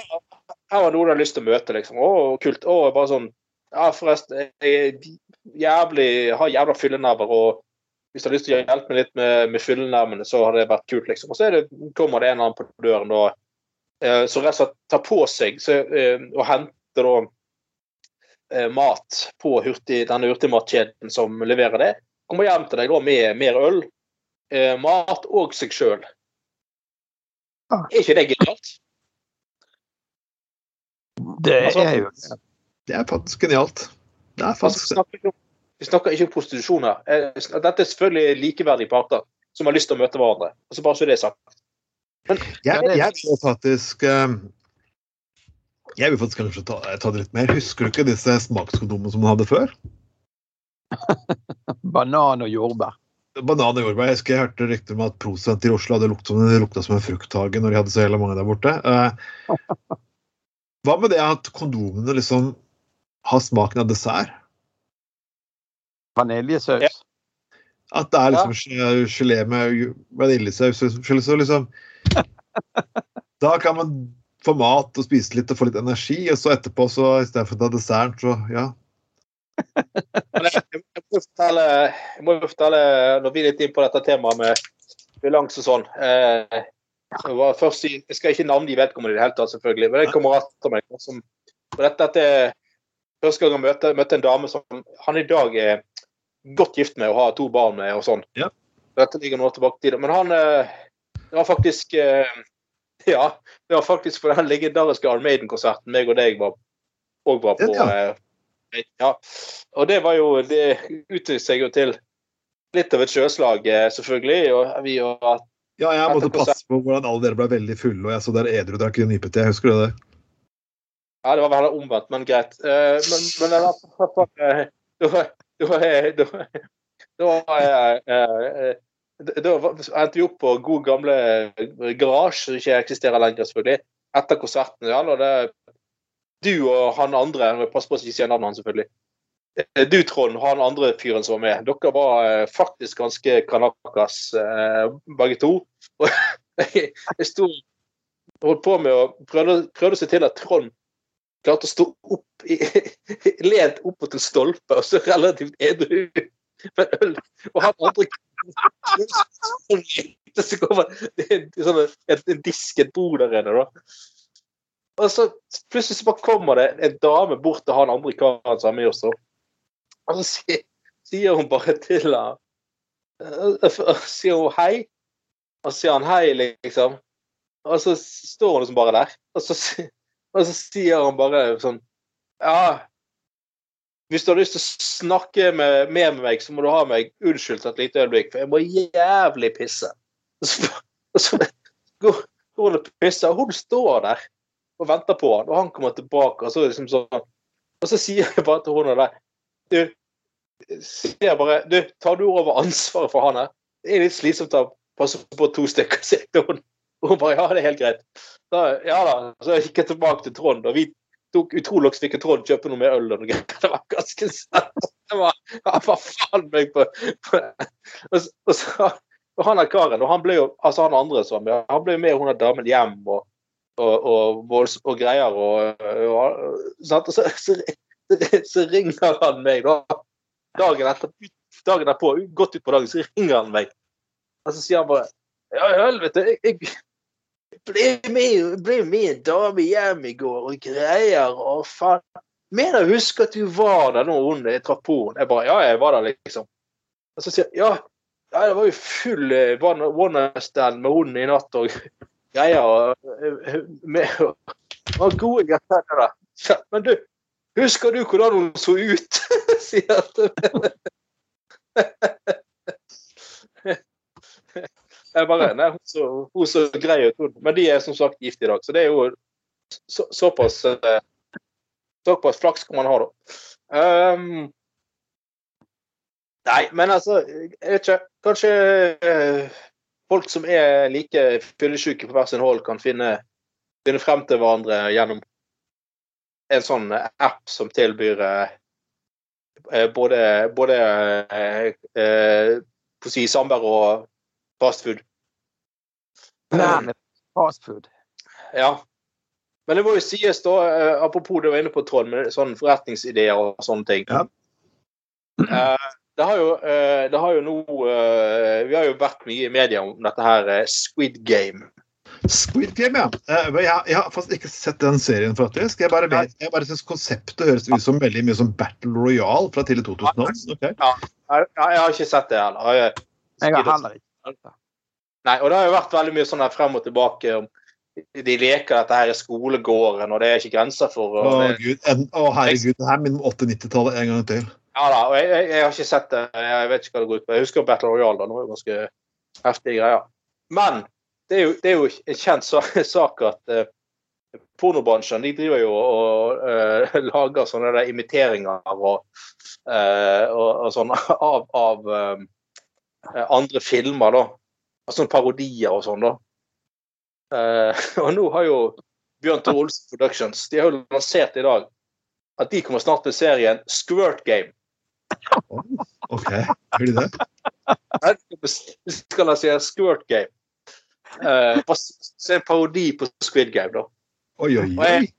her var noen jeg har lyst til å møte, liksom. Å, kult. Å, bare sånn Ja, forresten, jeg jævlig, har jævla fyllenerver, og hvis du har lyst til å hjelpe meg litt med, med fyllenervene, så har det vært kult, liksom. Og så er det, kommer det en eller annen på døren da, eh, som rett og slett tar på seg så, eh, og henter da eh, mat på hurtig, denne hurtigmatkjeden som leverer det. Kommer hjem til deg da med mer øl, eh, mat og seg sjøl. Ah. Er ikke det genialt? Det Altså, er jo Det er faktisk genialt. Det er Altså, faktisk vi, snakker ikke om, vi snakker ikke om prostitusjon her. Eh, Dette er selvfølgelig likeverdige parter som har lyst til å møte hverandre. Altså bare så det er sagt. Jeg, jeg vil faktisk eh, Jeg vil faktisk kanskje ta, ta det litt mer. Husker du ikke disse smakskondomene som man hadde før? banan og jordbær. Banan og jordbær. Jeg husker jeg hørte rykter om at Prosenter i Oslo hadde lukta som, lukta som en frukthage når de hadde så jævla mange der borte. Eh, hva med det at kondomene liksom har smaken av dessert? Vaniljesaus. Ja. At det er liksom ja. gelé med vaniljesaus så så liksom Da kan man få mat og spise litt og få litt energi, og så etterpå, så istedenfor å ta dessert, så ja. Jeg, må jo fortelle, jeg må fortelle, når vi er litt inn på dette temaet med bilanse og sånn eh, først Jeg skal ikke navngi vedkommende i det hele tatt, selvfølgelig, men det kommer etter meg. Som, dette, dette første gang jeg møtte, møtte en dame som han i dag er godt gift med og har to barn med og sånn. Ja. Dette ligger noe tilbake til det. Men han eh, Det var faktisk eh, Ja, det var faktisk for den legendariske Iron Maiden-konserten meg og deg var, og var på. Ja. eh, ja. Og det var jo Det utviklet seg jo til litt av et sjøslag, selvfølgelig. Og vi og Ja, jeg måtte passe på hvordan alle dere ble veldig fulle, og jeg så dere edru drakk nypete. Jeg husker det der. Ja, det var vel omvendt, men greit. Eh, men men eh, da eh, eh, endte vi opp på god gamle garasje, som ikke eksisterer lenger, selvfølgelig, etter konserten. Ja, og det, du og han andre må på å ikke si navnet hans, selvfølgelig. Eh, Du, Trond, og han andre fyren som var med, dere var eh, faktisk ganske kanakas, eh, begge to. Jeg, sto holdt på med å prøvde å se til at Trond klarte å stå opp i, lent opp en stolpe, og så relativt edru med øl. Og han andre så kommer det sånn en, en disk, et bord der inne, da. Og så plutselig så bare kommer det en dame bort til han andre karen som er med oss. Og så sier, sier hun bare til ham Sier hun hei, og så sier han hei, liksom. Og så står hun liksom bare der. Og så, si- og så sier han bare sånn Ja, hvis du har lyst til å snakke med, med meg, så må du ha meg unnskyldt et lite øyeblikk, for jeg må jævlig pisse. Og så, og så går, hun og pisser, og hun står der og venter på han, og han kommer tilbake, og så liksom sånn Og så sier jeg bare til henne der Du, sier bare Du, tar du over ansvaret for han her? Det er litt slitsomt å passe på to stykker, sier hun. Og hun bare Ja, det er helt greit. Da, ja da. Så gikk jeg tilbake til Trond, og vi tok utrolig fikk Trond kjøpe noe mer øl og noe greier. Det var ganske sant. Det var, ja, for faen meg på, på og, og, så, og han er karen, og han ble jo altså han andre som var han ble med hun der damen hjem og, og, og, greier. Og så, så, så ringer han meg da, dagen etter, dagen derpå, godt utpå dagen, så ringer han meg. Og så sier han bare Ja, helvete, jeg, jeg ble med, en dame hjem i går og greier og faen. Mener jeg husker at du var der når hun traff på henne. Jeg bare Ja, jeg var der, liksom. Og så sier jeg ja, ja, det var jo full eh, one stand med hunden i natt og greier. Og, eh, med, og, gode greier der. Men du, husker du hvordan hun så ut? sier jeg til meg. Jeg bare, nei, hun så, hun så grei ut. Men de er som sagt gift i dag, så det er jo så, såpass eh, Såpass flaks kan man ha, da. Um, nei, men altså, jeg vet ikke. Kanskje eh, folk som er like fyllesyke på hver sin hold, kan finne, finne frem til hverandre gjennom en sånn app som tilbyr eh, eh, både, både eh, eh, si samvær og fastfood. Nærmest fast. Ja. Men det må jo sies, da, eh, apropos det var inne på, Trond, med sånne forretningsideer og sånne ting. Ja. Eh, det har jo, eh, det har jo nå Vi har jo vært mye i media om dette her Squid Game. Squid Game, ja. Jeg, jeg har faktisk ikke sett den serien, faktisk. Jeg bare, vet, jeg bare synes konseptet høres ut som veldig mye som Battle Royale fra tidlig 2000. Okay. Ja, jeg, jeg har ikke sett det heller. Jeg, Jeg har heller ikke. Nei, og det har jo vært veldig mye sånn her frem og tilbake. De leker dette her i skolegården, og det er ikke grenser for Å, Gud. En, å, herregud. Det her minner om 80-90-tallet en gang til. Ja da, og jeg, jeg, jeg har ikke sett det. Jeg vet ikke hva det går ut på. Jeg husker Battle Royale. da, Det var jo ganske heftige greier. Men det er jo, det er jo en kjent sak at eh, pornobransjen de driver jo og eh, lager sånne der imiteringer og, eh, og, og sånn av, av eh, andre filmer, da. Altså parodier og sånn, da. Eh, og nå har jo Bjørn Tore Olsen Productions de har jo lansert i dag at de kommer snart med serien Squirt Game. OK, gjør de det? Vi skal lansere Squirt Game. Uh, så en parodi på Squid Game, da. Oi, oi, jeg- oi.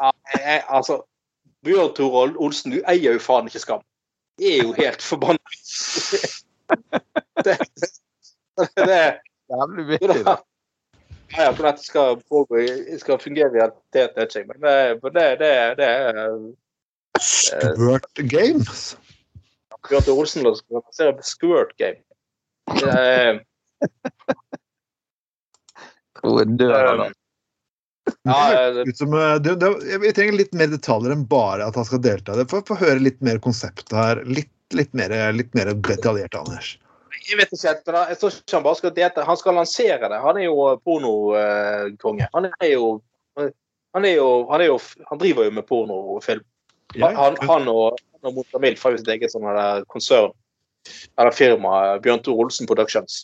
Jeg, jeg, altså Bjørn Tore Olsen, du eier jo faen ikke skam. Det er jo helt forbanna det, det, er Jævlig vittig. da. Ja, ja, for dette skal, skal fungere i realiteten, vet ikke. Men det, det, det, det er Squirt Games. Bjørn Tore Olsen skal lansere Squirt Game. Er, Tror jeg dør av det. ja, det, som, eh, det, det, vi trenger litt mer detaljer enn bare at han skal delta. Få høre litt mer konsept her. Litt, litt, mer, litt mer detaljert, Anders. Jeg vet ikke, helt, men jeg tror ikke han bare skal dete. Han skal lansere det. Han er jo pornokonge. Han er jo han er jo, han er jo Han driver jo med pornofilm. Han, han, han og, og Monica Milf har jo sitt eget sånn konsern, eller firma, Bjørn Tor Olsen Productions.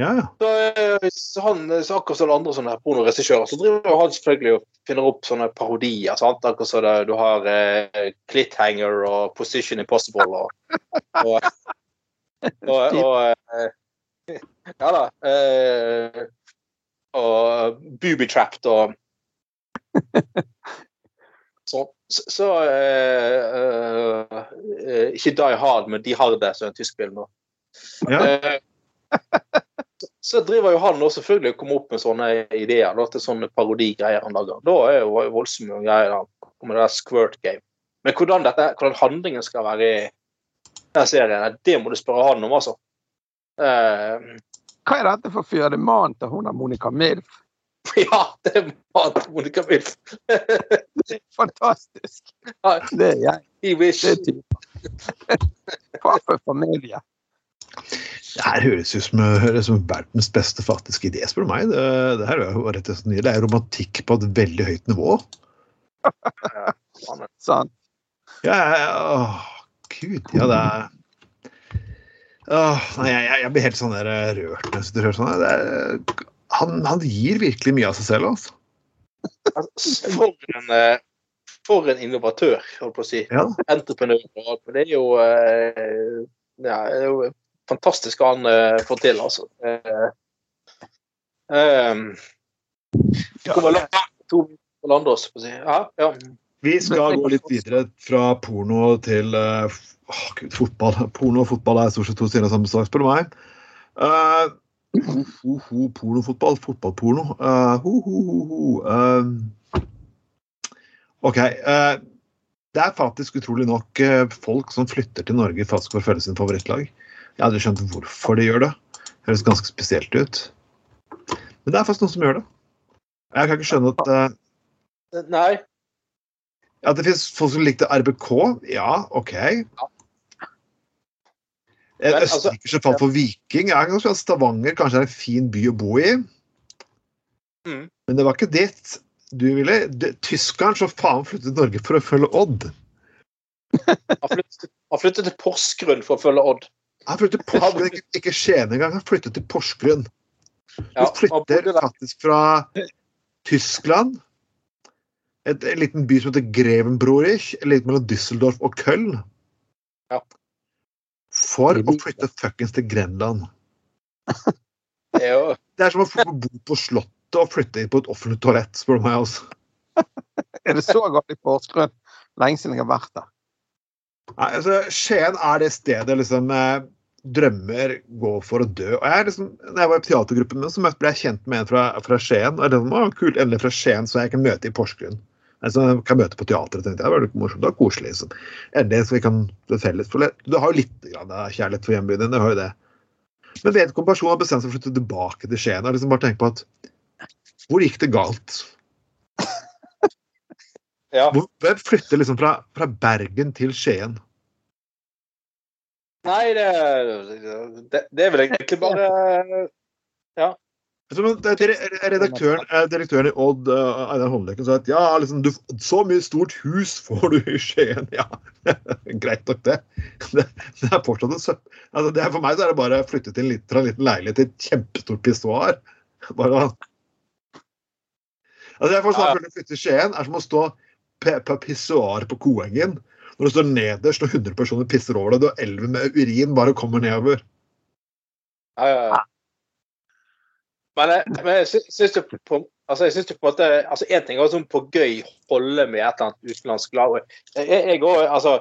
Ja. Så, eh, så han, så akkurat som andre sånne pornoregissører, så driver han selvfølgelig og finner opp sånne parodier. sant? Akkurat som du har eh, Clithanger og Position Impossible og, og, og, og eh, Ja da. Eh, og Booby Trapped og. Så, så eh, Ikke Die Hard, men De Harde, som er en tysk film. nå. ja. Så- driver jo han også selvfølgelig og kommer opp med sånne ideer da, til sånne parodigreier han lager. Da er jo voldsomme greier. Da kommer det der Squirt Game. Men hvordan, dette, hvordan handlingen skal være i den serien, det må du spørre han om, altså. Uh, Hva er dette for fyr? Det er mannen til hun Monica Milf. ja, det er mannen til Monica Milf. Fantastisk. Det er jeg. He wish. Det er typen. Far for familie. Det her høres ut som, som verdens beste faktiske idé, spør du meg. Det, det her er jo rett og slett nye. Det er romantikk på et veldig høyt nivå. Sant? Ja, ja, ja, gud, ja, det er Åh, nei, jeg, jeg- blir helt sånn der eh, rørt mens du hører sånn. Det er, han, han gir virkelig mye av seg selv, altså. Altså, For en, eh, for en innovatør, holdt på å si. Ja. Entreprenør. og alt, Det er jo, eh, ja, det er jo fantastisk hva han får til, altså. Um, ja. Hvor var si. Ja, ja. Vi skal gå litt videre fra porno til uh, oh, Gud, fotball. Porno og fotball er stort sett to sider av samme sak, spør du meg. Uh, ho, ho, pornofotball, fotballporno. Uh, ho, ho, ho, eh, OK. Uh, det er faktisk utrolig nok folk som flytter til Norge faktisk for å følge sin favorittlag. Jeg hadde skjønt hvorfor de gjør det. Det høres ganske spesielt ut. Men det er faktisk noen som gjør det. Jeg kan ikke skjønne at Nei. Ja, det finnes folk som likte RBK. Ja, OK. En østerriker som falt for Viking. Jeg kan si at Stavanger kanskje er en fin by å bo i. Mm. Men det var ikke dit du ville. Tyskeren som faen flyttet til Norge for å følge Odd. Han flyttet, han flyttet til Porsgrunn for å følge Odd. Han flyttet til Porsgrunn, ikke, ikke Skien engang. Han flyttet til Porsgrunn. Du flytter faktisk fra Tyskland. Et, en liten by som heter Grevenbrorich, litt mellom Düsseldorf og Köln. Ja. For å flytte fuckings til Grenland. Det er jo Det er som å få bo på Slottet og flytte inn på et offentlig toalett, spør du meg. altså. Er det så galt i Porsgrunn? Lenge siden jeg har vært der. Nei, altså, Skien er det stedet liksom eh, drømmer går for å dø. Og jeg liksom, når jeg var i teatergruppen min, så ble jeg kjent med en fra, fra Skien. Og det var kult, endelig fra Skien, så jeg kan møte i Porsgrunn. Altså, kan møte på teatret, tenkte jeg. Det var litt morsomt, og koselig. Liksom. Endelig så vi kan felles. For det- Du har jo litt grann kjærlighet for hjembyen din, du har jo det. Men vedkommende person har bestemt seg for å flytte tilbake til Skien. Jeg liksom bare tenkt på at hvor gikk det galt? Ja. Hvem flytter liksom fra, fra Bergen til Skien? Nei, det, det, det er vel egentlig bare det- Redaktøren, eh, direktøren i Odd, eh, Einar Håndleken, sa at ja, liksom, du, så mye stort hus får du i Skien. Ja, greit nok det. Det, det er fortsatt en søpp. Altså, det er, for meg så er det bare å flytte til en liten, fra en liten leilighet til et kjempestort pissoar. Bare Altså, jeg får Ja. at å flytte til Skien er som å stå på på pissoar på Koengen. Når du står nederst og 100 personer pisser over deg, og elven med urin bare kommer nedover. Ja, ja, ja. Men, jeg- men jeg syns jo på altså jeg synes på en måte, altså En ting er sånn på gøy holde med et eller annet utenlandsk lag. Jeg, jeg, altså,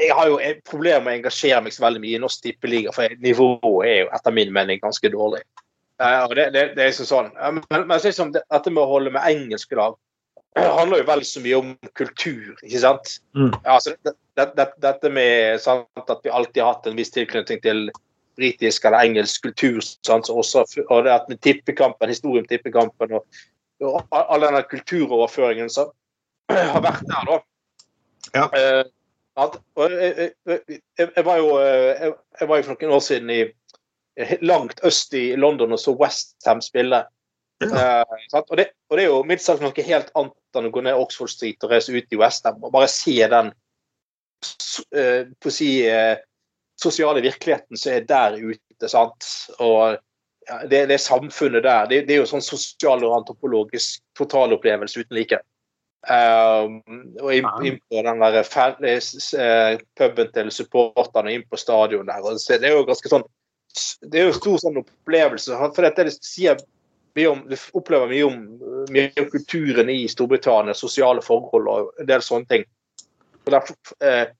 jeg har jo et problem med å engasjere meg så veldig mye i norsk tippeliga, for nivået er jo etter min mening ganske dårlig. Uh, det, det, det er liksom sånn. Men, men jeg synes som det, dette med å holde med engelske lag handler jo vel så mye om kultur, ikke sant? Mm. Altså, det, det, det, dette med sant, at vi alltid har hatt en viss tilknytning til britisk eller engelsk kultur. Sant? Så også, og det at med tippekampen, historien om tippekampen og, og all denne kulturoverføringen som har vært der, da. Ja. Eh, at, og jeg, jeg, jeg, jeg var jo eh, jeg, jeg var jo for noen år siden i langt øst i London og så Westham spille. Eh, og, det, og det er jo mildt noe helt annet enn å gå ned Oxford Street og reise ut i Westham og bare se den eh, på å si eh, sosiale virkeligheten som er der ute. sant? Og ja, det, det samfunnet der. Det, det er jo sånn sosial og antropologisk totalopplevelse uten like. Um, og inn, inn på den der fan, eh, eh, puben til supporterne, inn på stadion der. Og det er jo ganske sånn Det er jo stor sånn opplevelse. For dette det sier mye om, Du opplever mye om, mye om kulturen i Storbritannia, sosiale forhold og en del sånne ting. Og derfor, eh,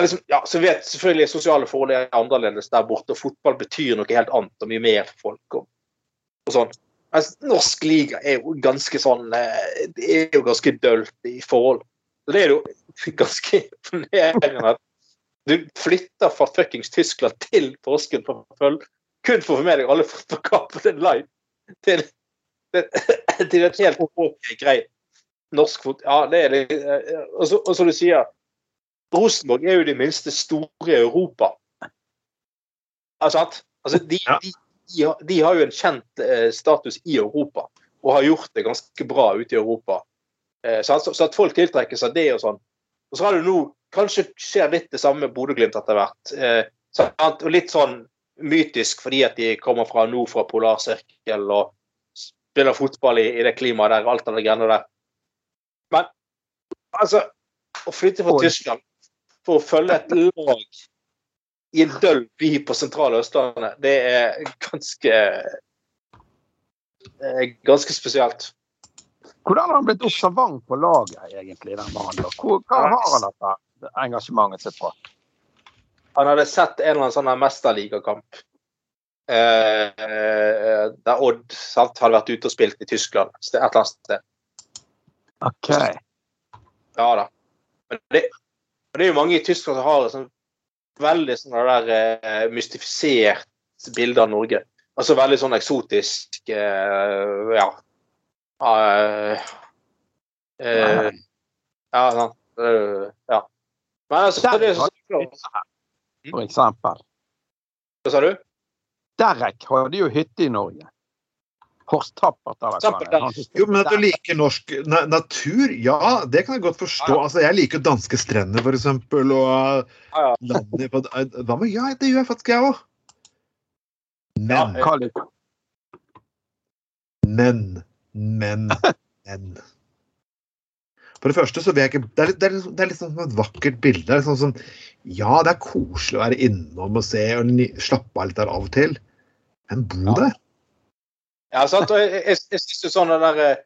liksom, ja, så vet selvfølgelig sosiale forhold er annerledes der borte, og fotball betyr noe helt annet og mye mer for folk. Og, og sånn. Mens norsk liga er jo ganske sånn eh, Det er jo ganske dølt i forhold. Så det er jo ganske imponerende at du flytter fra fuckings Tyskland til Porsgrunn for følge kun for å få med deg alle fotballkampene live til, til, til et helt ok greit norsk fot... Ja, det er det. Og så- du sier, Rosenborg er jo de minste store i Europa. Altså, altså de, Ja. de, de, har, de har jo en kjent eh, status i Europa, og har gjort det ganske bra ute i Europa. Eh, så, så at folk tiltrekker seg det og sånn. Og så har det nå Kanskje skjer litt det samme med Bodø-Glimt etter hvert. Eh, og litt sånn mytisk fordi at de kommer fra nord fra polarsirkel og spiller fotball i, i det klimaet der, alt det greiene der. Men altså Å flytte fra Oi. Tyskland for å følge et lag i en døll by på sentrale Østlandet, det er ganske eh, Ganske spesielt. Hvordan har han blitt observant på laget, egentlig, den da? Hvor, hva har han dette engasjementet sitt fra? Han hadde sett en eller annen sånn mesterligakamp eh, der Odd sant, hadde vært ute og spilt i Tyskland. Et eller annet sted. OK. Ja da. Men det, men det er jo mange i Tyskland som har et sånn veldig sånn der uh, mystifisert bilde av Norge. Altså veldig sånn eksotisk uh, Ja. Uh, ja, sant. Ja. Men altså, det er så For eksempel. Hva sa du? Derek hadde jo hytte i Norge. Horst Tappert. er. Jo, men at du liker norsk na natur, ja, det kan jeg godt forstå. Altså, jeg liker danske strender, eksempel, og Ja, ja. landet på Hva med ja, det gjør jeg faktisk, jeg òg. Men, Ja. Men, men, men. For det første så vil jeg ikke Det er litt, det er litt, det er litt sånn som et vakkert bilde. Det er sånn som, ja, det er koselig å være innom og se og slappe av litt der av og til, men bo Ja. der. Ja, sant? Og jeg, jeg, jeg synes jo sånne der eh,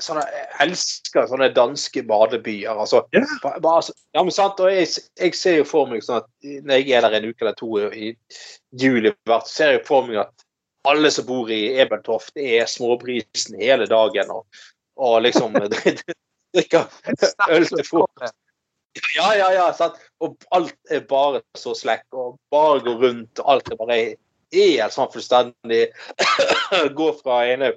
sånne, Jeg elsker sånne danske badebyer. Altså, yeah. ba- bare, altså, ja, men sant? Og jeg, jeg ser jo for meg sånn at når jeg er der en uke eller to i juli, hvert, ser jeg for meg at alle som bor i Ebeltoft, er småbrisen hele dagen og, og liksom drikker øl til frokost. Ja, ja, ja. Sant? Og alt er bare så slekk, og bare går rundt, alt er bare helt sånn fullstendig Gå fra ene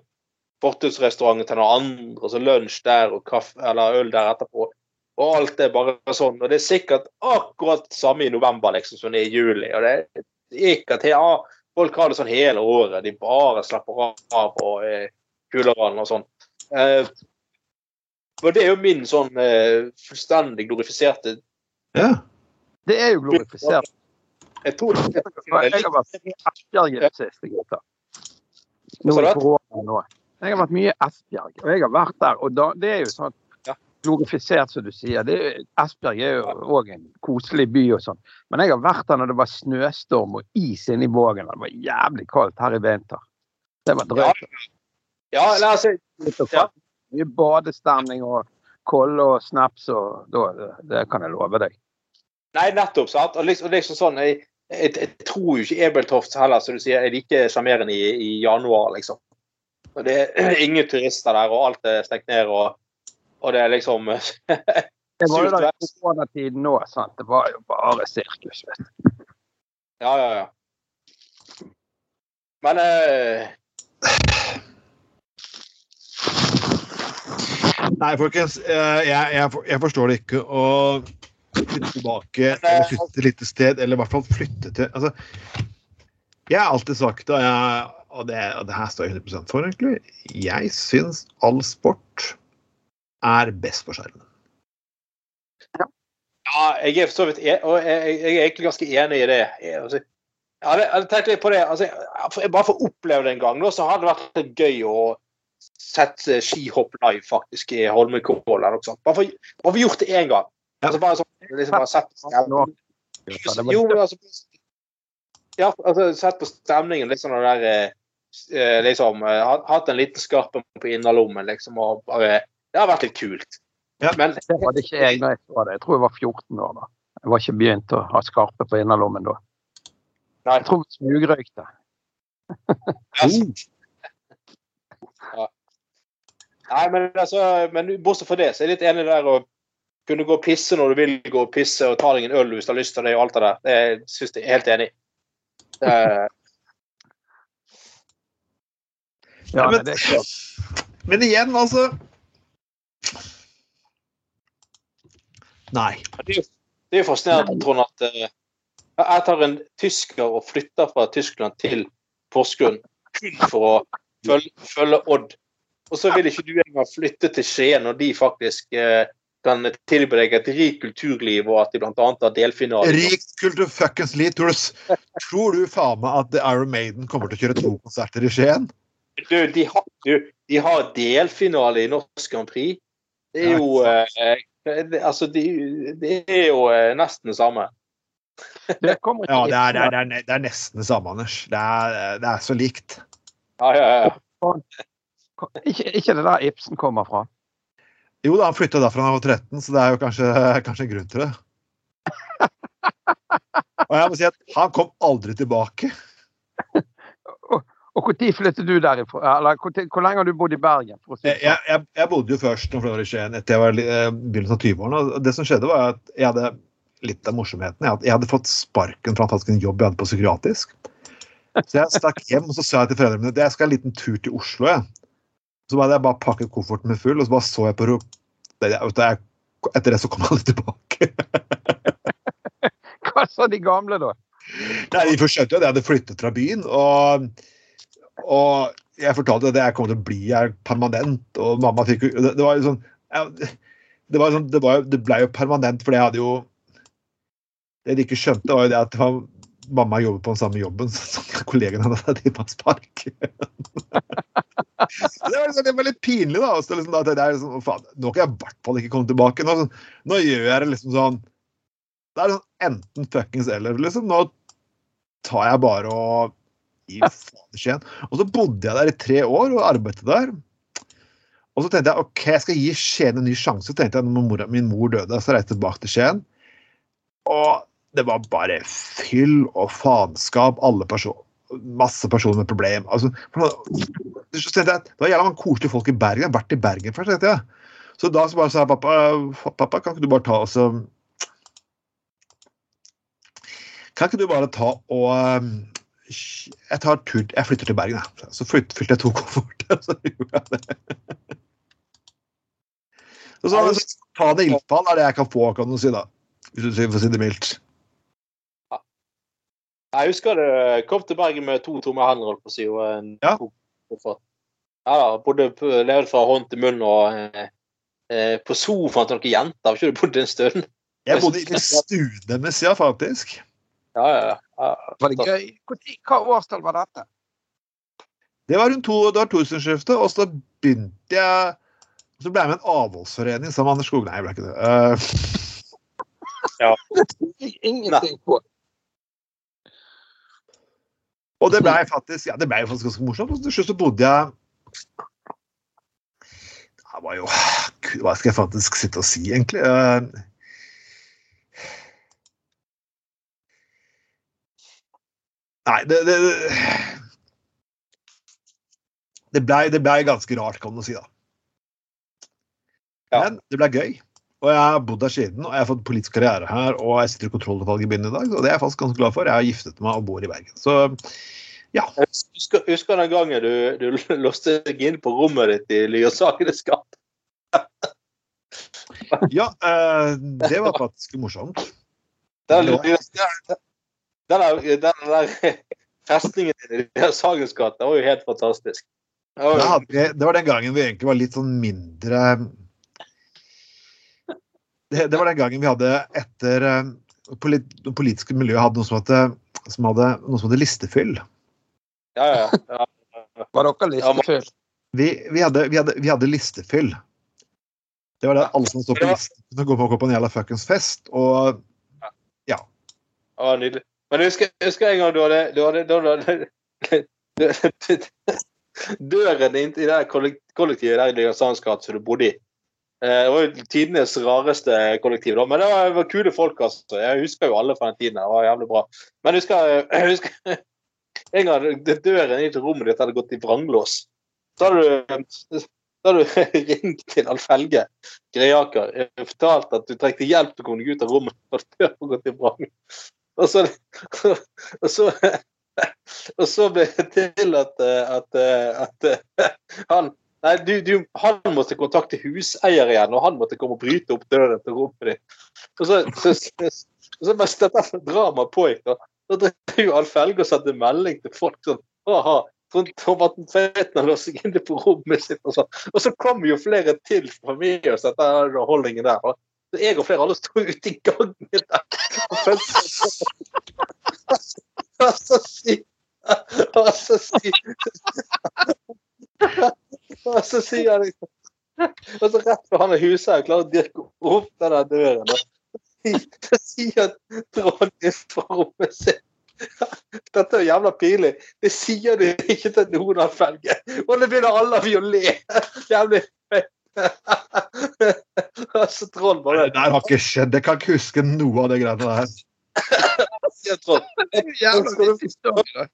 fortausrestauranten til den andre, og så lunsj der og kaffe eller øl der etterpå. Og alt er bare sånn. Og det er sikkert akkurat samme i november liksom, som det er i juli. Og det er ikke at ja, folk har det sånn hele året. De bare slapper av og er kulerand og sånn. Eh, og det er jo min sånn eh, fullstendig glorifiserte Ja. Det er jo glorifisert. Jeg tror det Jeg har vært mye Asbjerg i det siste, gutta. Nå i korona nå. Jeg har vært mye Asbjerg, og jeg har vært der. Og da, det er jo sånn glorifisert, som du sier. Det, er- Esbjerg er jo òg en koselig by og sånn. Men jeg har vært der når det var snøstorm og is inne i Vågen. Det var jævlig kaldt her i vinter. Det var drøyt. ja, la oss si. Mye badestemning og kolle og snaps og da, det, det kan jeg love deg. Nei, nettopp. sant? Og liksom, liksom sånn, jeg, jeg, jeg tror jo ikke Ebeltoft heller, som du sier, er like sjarmerende i, i januar, liksom. Og det er ingen turister der, og alt er stengt ned, og, og det er liksom Det var jo da koronatiden nå, sant. Det var jo bare sirkus. vet du. Ja, ja, ja. Men eh, Nei, folkens. eh, Jeg, jeg, jeg forstår det ikke å flytte tilbake eller flytte til et lite sted, eller i hvert fall flytte til altså, Jeg har alltid sagt, og, jeg, og, det, og det her står jeg 100 for, egentlig, jeg syns all sport er best på skjermen. ja, jeg er for så vidt en, og jeg, er egentlig ganske enig i det. Jeg, altså, jeg hadde, tenkt litt på det. Altså, jeg- bare for å oppleve det en gang, så hadde det vært gøy å sette skihopp live faktisk i Holmenkollen. Bare for, bare for gjort det én gang. Ja. Altså, bare sånn, liksom bare sett, stemningen. Jo, men altså Ja, altså, sett på stemningen, liksom den der eh, eh, Liksom eh, hatt- en liten skarpe på innerlommen, liksom, og bare Det har vært litt kult. Ja. Men Det hadde ikke jeg da jeg så det. Jeg tror jeg var 14 år da. Jeg var ikke begynt å ha skarpe på innerlommen da. Nei. Jeg tror vi smugrøykte. altså, Nei, men altså Men bortsett fra det, så er jeg litt enig der å kunne gå og pisse når du vil gå og pisse, og ta deg en øl hvis du har lyst til det, og alt det der. Det syns jeg er helt enig i. Ja, men-. Men igjen, altså Nei. Det er jo- er fascinerende, Trond, at, uh, Jeg tar en tysker og flytter fra Tyskland til Porsgrunn kun for å følge, følge Odd. Og så vil ikke du engang flytte til Skien når de faktisk eh, kan tilby deg et rikt kulturliv, og at de bl.a. har delfinale. Rikt kultur fuckings liv. Tror, du- tror du faen meg at Iron Maiden kommer til å kjøre to konserter i Skien? Du, de har, du, de har delfinale i Norsk Grand Prix. Det er jo eh, det, Altså, de, det er jo eh, nesten det samme. Det kommer Ja, det er, det er, det er, det er nesten det samme, Anders. Det er, det er så likt. Ja, ja, ja. ikke, ikke det der Ibsen kommer fra. Jo da, han flytta derfra han var 13, så det er jo kanskje, kanskje en grunn til det. Og jeg må si at han kom aldri tilbake. Og når flyttet du derifra? Eller hvor, hvor lenge har du bodd i Bergen? Si Jeg, jeg, jeg bodde jo først noen flere år i Skien etter jeg var i eh, begynnelsen av 20-årene. og Det som skjedde, var at jeg hadde litt av morsomheten. Jeg hadde, jeg hadde fått sparken fra en jobb jeg hadde på psykiatrisk. Så jeg stakk hjem og så sa jeg til foreldrene mine at jeg skal en liten tur til Oslo. Jeg. Så hadde jeg bare pakket kofferten min full, og så bare så jeg på ro- det- jeg- vet du, jeg, Etter det så kom alle tilbake. Hva sa de gamle, da? Nei, De forskjønte jo at jeg hadde flyttet fra byen. Og, og jeg fortalte at jeg kom til å bli her permanent. Og mamma fikk jo Det, det var jo sånn det, var sånn, det, var, det ble jo permanent, for jeg hadde jo Det de ikke skjønte, var jo det at var, mamma jobbet på den samme jobben som kollegene tatt inn på spark. Det, var liksom, det var litt pinlig, da. Så liksom, da jeg liksom, faen, nå kan jeg i hvert fall ikke komme tilbake. Nå, nå gjør jeg det liksom sånn Det er sånn enten fuckings eller, liksom. Nå tar jeg bare og gir faen i Skien. Og så bodde jeg der i tre år og arbeidet der. Og så tenkte jeg ok, jeg skal gi Skien en ny sjanse. Så tenkte jeg når min mor døde, så reiste jeg tilbake til Skien. Og det var bare fyll og faenskap. Alle personer Masse personer med problem. Altså, Det var jævla mange koselige folk i Bergen. Jeg har vært i Bergen først, tenkte jeg. Så da så bare sa jeg pappa, pappa, kan ikke du bare ta og så Kan ikke du bare ta og um, Jeg tar tur, jeg flytter til Bergen, jeg. Så fylte jeg to kofferter, så gjorde jeg det. Så, så, så ta det ildfall er det jeg kan få, kan du si, da. Hvis du sier- for å si det mildt. Jeg husker det kom til Bergen med to tomme hender, holdt på å si, og en Ja. koffert. Ja da, bodde på, levde fra hånd til munn og eh, eh, på sofaen til noen jenter. Har ikke du bodd en stund? Jeg bodde i stuen deres, ja, faktisk. Ja, ja, ja. ja. Var det gøy? Hva årstall var dette? Det var rundt to, det var tusenskiftet, og så begynte jeg Så ble jeg med en avholdsforening sammen med Anders Skog. Nei, jeg ble ikke det. Eh, Ingenting på. Og det ble faktisk ja, det ble faktisk ganske morsomt. Og til slutt så bodde jeg Det var jo Hva skal jeg faktisk sitte og si, egentlig? Eh, Nei, det Det, det blei ble ganske rart, kan du si, da. Ja. Men det ble gøy. Og jeg har bodd her siden, og jeg har fått politisk karriere her, og jeg sitter i kontrollutvalget i byen i dag, og det er jeg faktisk ganske glad for. Jeg har giftet meg og bor i Bergen. Så ja. Husker, husker den gangen du, du låste deg inn på rommet ditt i Lyasakenes gate? ja eh, det var faktisk morsomt. Den, den, den, der- den der festningen i Lyasakenes gate var jo helt fantastisk. Det var jo- hadde det var den gangen vi egentlig var litt sånn mindre Det, det var den gangen vi hadde etter eh, polit, politiske miljøet hadde noe som hadde, som hadde, noe som hadde listefyll. Ja, ja, ja. Var dere listefyll? Vi, vi, hadde, vi, hadde, vi hadde listefyll. Det var det alle som står på listen, kunne gå på en jævla fuckings fest. Og Ja, nydelig. Men jeg husker, jeg husker en gang du hadde, du hadde, du hadde, du, Døren inn i det kollektivet der i gate som du bodde i. Eh, Det var jo tidenes rareste kollektiv, da. Men det var, det var kule folk, altså. Jeg husker jo alle fra den tiden. Det var jævlig bra. Men jeg husker, jeg husker en gang døren til rommet ditt hadde gått i vranglås. Så hadde du, hadde du ringt til Alf Helge Greaker og fortalt at du trengte hjelp til å komme deg ut av rommet. for døren var gått i vranglås. Og så, og så og så ble det til at, at, at han Nei, du, du, han måtte kontakte huseier igjen, og han måtte komme og bryte opp døren til rommet ditt. Og så, så, så, så mens dette dramaet pågikk, da, da drev jo Alf Helge og sendte melding til folk sånn Aha, seg inne på rommet sitt og sånn. Og så kom jo flere til fra med oss dette underholdningen der. da. Så jeg og flere alle sto ute i gangen der. Og følte- Og så sier Og så sier Og så sier han liksom Og så rett før han er huseier klarer å dirke opp den der døren, da. Så sier Trond fra rommet sitt Dette er jo jævla pinlig. Det sier du ikke til noen av Felge. Og det begynner alle av å le. Jævlig fett. Altså, Trond bare Det der har ikke skjedd. Jeg kan ikke huske noe av det greiene der. sier Trond. Jævla historie. da.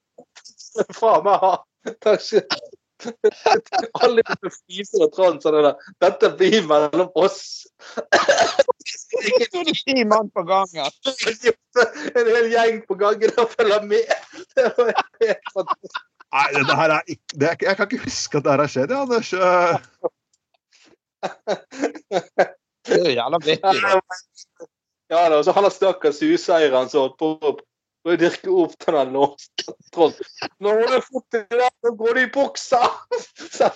Faen meg ha. Takk skal du Alle begynner å fise trans og det der. Dette blir mellom oss. Er ti mann på gangen. En hel gjeng på gangen og følger med. Det var helt fantastisk. Nei, dette her er ikke det er, Jeg kan ikke huske at det her har skjedd, ja, Anders. Det er jo jævla vittig. Ja da, og så han har stakkars huseieren som holdt på å dyrke opp den norske låsen. Når Nå må fått det, nå går du i buksa! Så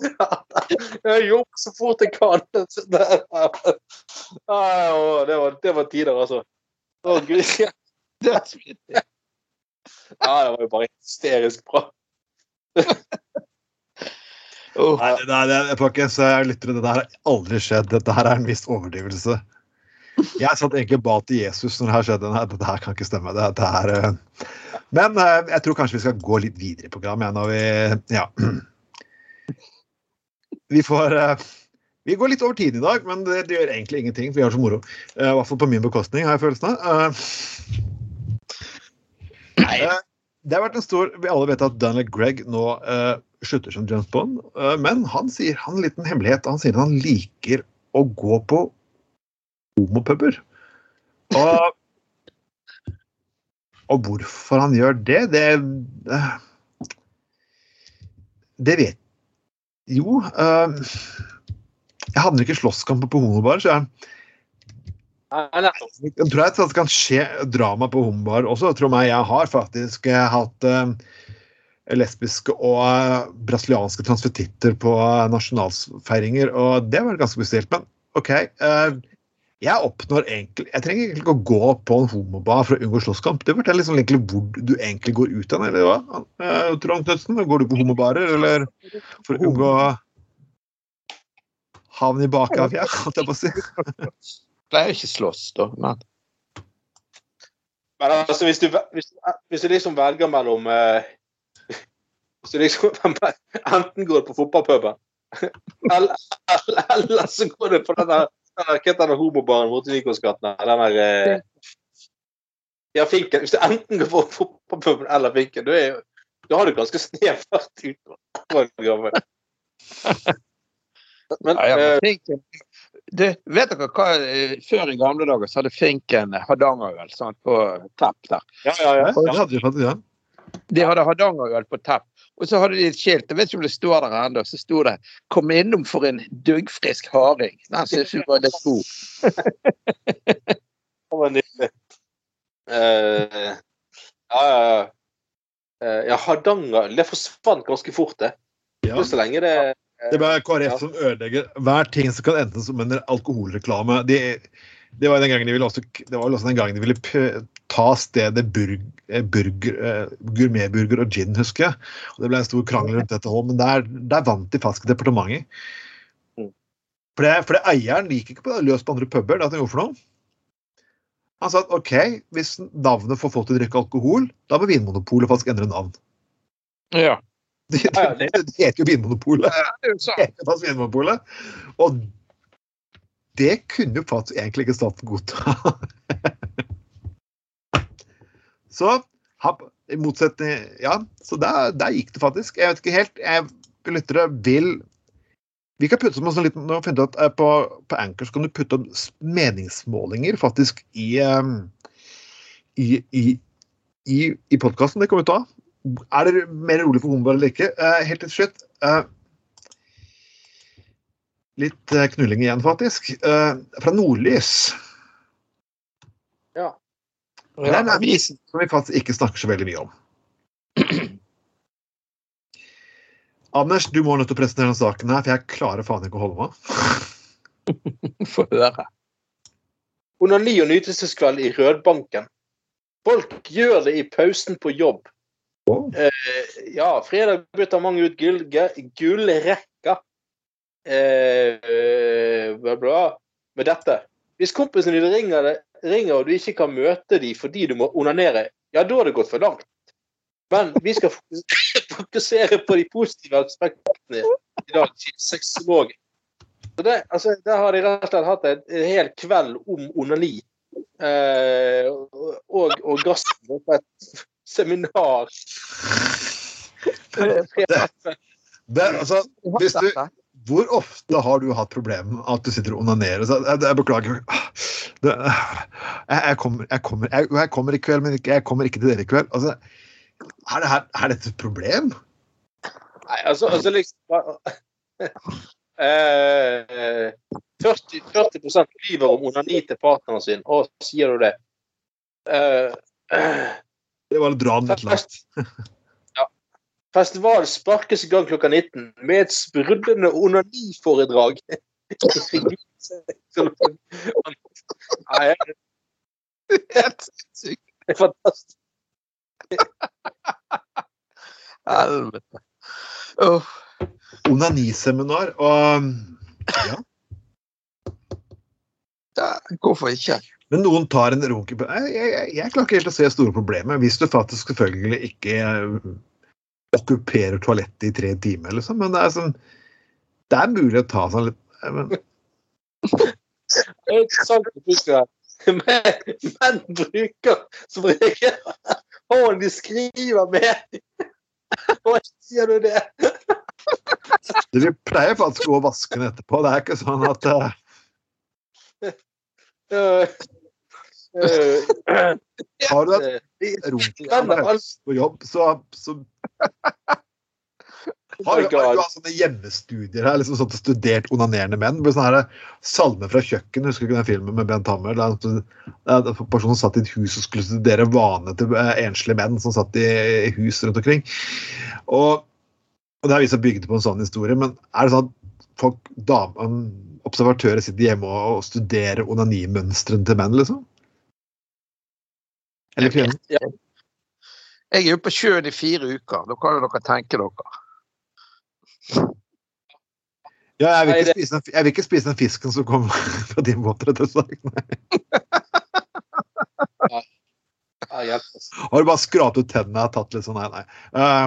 Jeg jobber så fort jeg kan. Det, Ah, det, var, det var tider, altså. Å, Gud. Ja, det var jo bare hysterisk bra. Oh. Nei, det nei, folkens, jeg lytter, dette der har aldri skjedd. Dette her er en viss overdrivelse. Jeg satt egentlig ba til Jesus når det her skjedde. Nei, dette her kan ikke stemme. Det, det her, uh... Men uh, jeg tror kanskje vi skal gå litt videre i programmet. Når vi, ja. vi får uh... Vi går litt over tiden i dag, men det, det gjør egentlig ingenting, for vi har så moro. I hvert fall på min bekostning, har jeg følelsen av. Nei. Det har vært en stor Vi alle vet at Daniel Gregg nå slutter som James Bond, men han sier han en liten hemmelighet. Han sier at han liker å gå på homopuber. Og, og hvorfor han gjør det, det Det vet Jo eh, Jeg hadde ikke slåsskamper på homobar, så jeg jeg tror jeg det kan skje drama på homobar også. Tror meg, jeg har faktisk eh, hatt eh, lesbiske og brasilianske transvestitter på nasjonalfeiringer, og det var ganske spesielt. Men OK. Jeg oppnår egentlig Jeg trenger egentlig ikke å gå på en homobar for å unngå slåsskamp. Det forteller liksom egentlig hvor du egentlig går ut av, eller hva? Eh, Trond Knutsen, går du på homobarer, eller for å unngå havn i bakavja, holdt jeg på å si? Pleier ikke slåss, da. Men Men altså, hvis du, hvis, hvis du liksom velger mellom uh, Hvis du liksom enten går på fotballpuben, eller, eller, eller så går du på den der- Hva heter den homobaren borte i Nykåsgaten? Den der eh, Ja, Finken. Hvis du enten går på fotballpuben eller Finken, du er du har du ganske snevert utvalg. Men Ja, ja, eh, men Finken du, Vet dere hva eh, Før i gamle dager så hadde Finken Hardangerøl på tapp der. ja, ja, ja. Det ja. De hadde Hardangerøl på tapp. Og så hadde de et skilt, jeg vet ikke om det står der ennå, så sto det 'Kom innom for en duggfrisk harding'. Den syns vi var litt god. Det var nydelig. Uh, ja, ja, ja. Eh, ja, Hardanger Det forsvant ganske fort, det. ja. Så lenge det Det er KrF Ja. som ødelegger hver ting som kan ende som en alkoholreklame. De, det var den gangen de ville også, det var vel også den gangen de ville p ta stedet burg, eh, burger, eh, gourmetburger og gin, husker jeg. Og det ble en stor krangel rundt dette òg, men der, der vant de faktisk departementet. Mm. For, det, for det, eieren gikk ikke på det løs på andre puber. Det at han gjorde for noe. Han sa at OK, hvis navnet får folk til å drikke alkohol, da må Vinmonopolet faktisk endre navn. Ja. Det, det, det heter jo Vinmonopolet. Det er jo sant. heter faktisk Vinmonopolet. Og det kunne jo faktisk egentlig ikke staten godta. så i motsetning Ja, så der, der gikk det faktisk. Jeg vet ikke helt jeg, Lyttere vil Vi kan putte oss litt, nå liten jeg finner at eh, på, på Anchor så kan du putte opp meningsmålinger faktisk i eh, i, i, i, i podkasten. Det kommer vi til å ha. Er det mer rolig for homobar eller ikke? Eh, helt til slutt. Litt eh, knulling igjen, faktisk. Eh, fra Nordlys. Ja. Det er en avis som vi faktisk ikke snakker så veldig mye om. Anders, du må nødt til å presentere denne saken her, for jeg klarer faen ikke å holde meg. Få høre. Onani og nytelseskveld i Rødbanken. Folk gjør det i pausen på jobb. Oh. Eh, ja, fredag bytter mange ut gull, gullrekka. Eh, eh, bla, bla, med dette. Hvis kompisen din ringer, ringer og du ikke kan møte dem fordi du må onanere, ja, da har det gått for langt. Men vi skal fokusere på de positive aspektene i dag, Sexolog. Så det, altså, der har de rett og slett hatt en, en hel kveld om onani. Eh, og orgasme på et seminar. Det, altså, hvis du, hvor ofte har du hatt problemer med at du sitter og onanerer? Så, jeg, jeg beklager. Det, jeg, jeg, kommer, jeg, kommer, jeg, kommer i kveld, men ikke, jeg kommer ikke til dere i kveld. Altså, er, det her, er dette et problem? Nei, altså, altså liksom eh, 40, 40 lyver om onani til partneren sin, og sier du det? Eh, eh, Det var å dra den litt langt. Festival sparkes i gang klokka 19 med et sprudlende onaniforedrag. Helt sinnssykt. det er fantastisk. Helvete. Onaniseminar og ja. Ja, hvorfor ikke? Men noen tar en runke på jeg, jeg, jeg, klarer ikke helt å se store problemer hvis du faktisk selvfølgelig ikke okkuperer toalettet i tre timer, liksom. Men det er sånn Det er mulig å ta seg litt eh, men, er. Men, menn bruker som regel hånden de skriver med. Hva sier du det? det Vi pleier faktisk å vaske den etterpå. Det er ikke sånn at eh, Eh, eh, Har du et eh, altså, på jobb, så, så oh har du hatt sånne hjemmestudier her, liksom sånn studert onanerende menn. Med blir sånn her Salme fra kjøkkenet, husker du ikke den filmen med Bent Hammer? Der der en person som satt i et hus og skulle studere vanene til eh, enslige menn som satt i, hus rundt omkring. Og, og det har vist seg bygd på en sånn historie, men er det sånn at folk, dam, um, observatører sitter hjemme og, og studerer onanimønstrene til menn, liksom? Eller kvinner? Jeg er jo på sjøen i fire uker. Da kan jo dere tenke dere. Ja, jeg vil, ikke spise den, jeg vil ikke spise den fisken som kom fra din båt. rett og slett. Nei. Har du bare skrapt ut tennene og tatt litt sånn Nei, nei. Uh.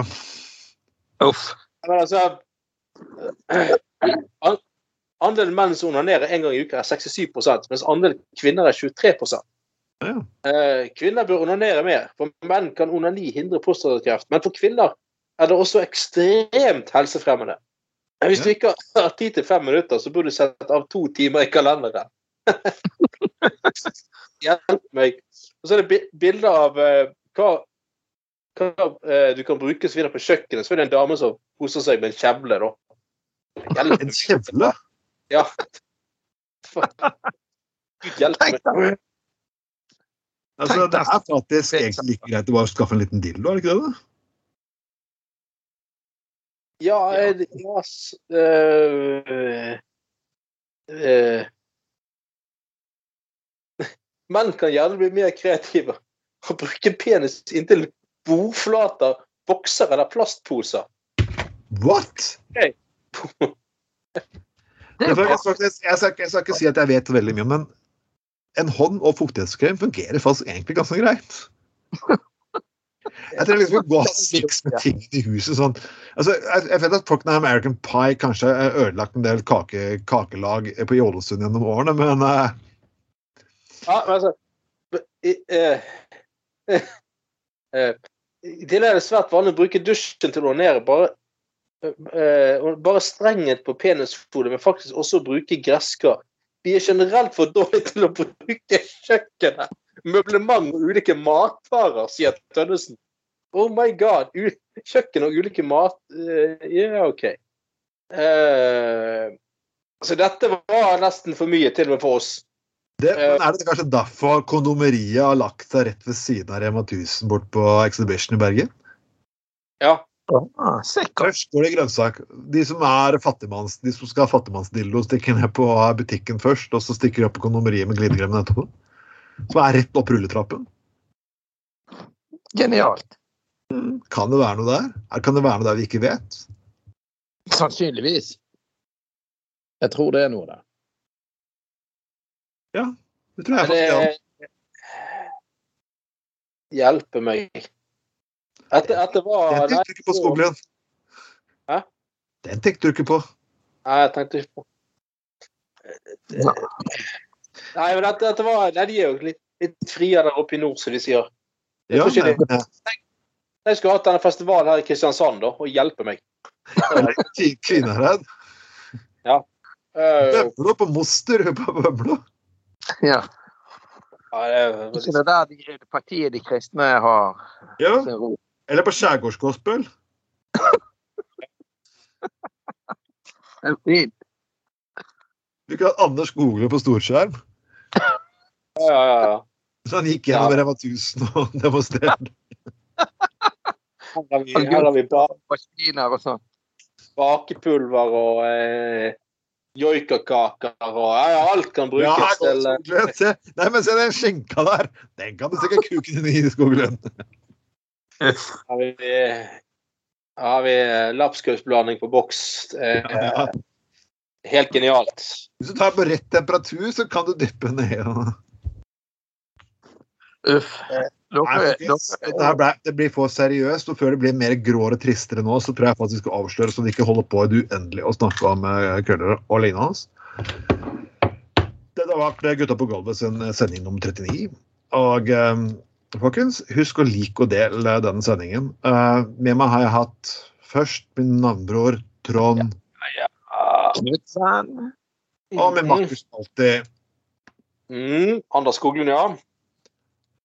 Uff. Men altså Andelen menn som onanerer en gang i uka, er 67 mens andelen kvinner er 23 Ja. Eh, Kvinner bør onanere mer. For menn kan onani hindre prostatakreft. Men for kvinner er det også ekstremt helsefremmende. Hvis du ikke har tid til fem minutter, så burde du sette av to timer i kalenderen. Hjelp meg. Og så er det bilder av eh, hva, hva eh, du kan bruke så videre på kjøkkenet. Så er det en dame som koser seg med en kjevle, da. En kjevle? Ja. Gud hjelpe meg. Altså, det er faktisk egentlig like greit å bare skaffe en liten dildo, er det ikke det? da? Ja, jeg, ja s- øh, øh, Menn kan gjerne bli mer kreative og bruke penis inntil bordflater, bokser eller plastposer. What? Det er Jeg, skal, jeg, skal, jeg skal ikke si at jeg vet veldig mye, men en hånd- og fuktighetskrem fungerer faktisk egentlig ganske greit. Jeg trenger liksom ikke gå og med ting i huset sånn. Altså, jeg, jeg vet at med American Pie kanskje har ødelagt en del kake, kakelag på Ålesund gjennom årene, men uh... Ja, men altså i, uh, uh, I tillegg er det svært vanlig å bruke dusjen til å onanere. Bare, bare strenghet på penishodet, men faktisk også bruke gresskar. Vi er generelt for dårlige til å bruke kjøkkenet, møblement og ulike matvarer, sier Tønnesen. Oh my god. Kjøkken og ulike mat... Uh, Ja, OK. Uh, så dette var nesten for mye til og med for oss. Det, men er det kanskje derfor kondomeriet har lagt seg rett ved siden av Rema 1000 bort på Exhibition i Bergen? Ja. Ah. Først går det grønnsak. De som er fattigmanns, de som skal ha fattigmannsdildo, stikker ned på butikken først, og så stikker de opp på kondomeriet med glidekremen etterpå. Som er rett opp rulletrappen. Genialt. Kan det være noe der? Er- Kan det være noe der vi ikke vet? Sannsynligvis. Jeg tror det er noe der. Ja. Det tror jeg faktisk. Ja. Hjelpe hjelper Etter, etter hva Den tenkte du ikke på, Skoglund. Hæ? Den tenkte du ikke på. Nei, jeg tenkte ikke på Nei, men at det var Nei, de er jo litt, litt friere der oppe i nord, som de sier. Jeg Ja, men, det- Jeg skulle hatt denne festivalen her i Kristiansand da, og hjelpe meg. eh, Kvinnherad. ja. Bømlo på Moster på Bømlo. Ja. ja, det er- det der de, partiet De kristne har Ja. sin rot. Eller på Skjærgårdsgospel. Du kan ha Anders Skoglund på storskjerm. Ja, ja, ja, ja. Så han gikk gjennom Ja. Rema 1000 og demonstrerte. Her har vi, her har vi sånn. bakepulver og eh, joikakaker og ja, alt kan brukes ja, til eh, Se. Nei, men se den skjenka der! Den kan du stikke kuken din i, Skoglund. Har vi, har vi eh, lapskausblanding på boks. Eh, Helt genialt. Hvis du tar på rett temperatur, så kan du dyppe ned. Uff. Nei, dere, dette her ble, det blir for seriøst, og før det blir mer gråere og tristere nå, så tror jeg faktisk vi skal avsløre, så vi ikke holder på i det uendelige å snakke om uh, køller og lignende. Det har vært eh, Gutta på gulvet sin eh, sending nummer 39. Og eh, folkens, husk å like og dele denne sendingen. Uh, med meg har jeg hatt først min navnbror Trond, Knutsen. og med Markus alltid. Mm, Anders Skoglund, ja.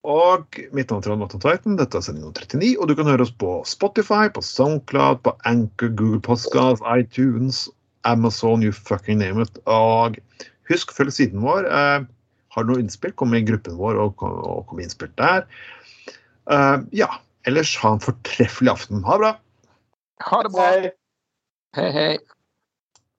Og mitt navn er Trond Morten Tveiten. Dette er sending nummer 39. Og du kan høre oss på Spotify, på Soundcloud, på Anchor, Google Podcast, iTunes, Amazon, you fucking name it. Og husk, følg siden vår. Eh, har du noe innspill, kom i gruppen vår og, kom- og kom med innspill der. Uh, ja. Ellers ha en fortreffelig aften. Ha det bra. Ha det bra. Hei. Hei, hei.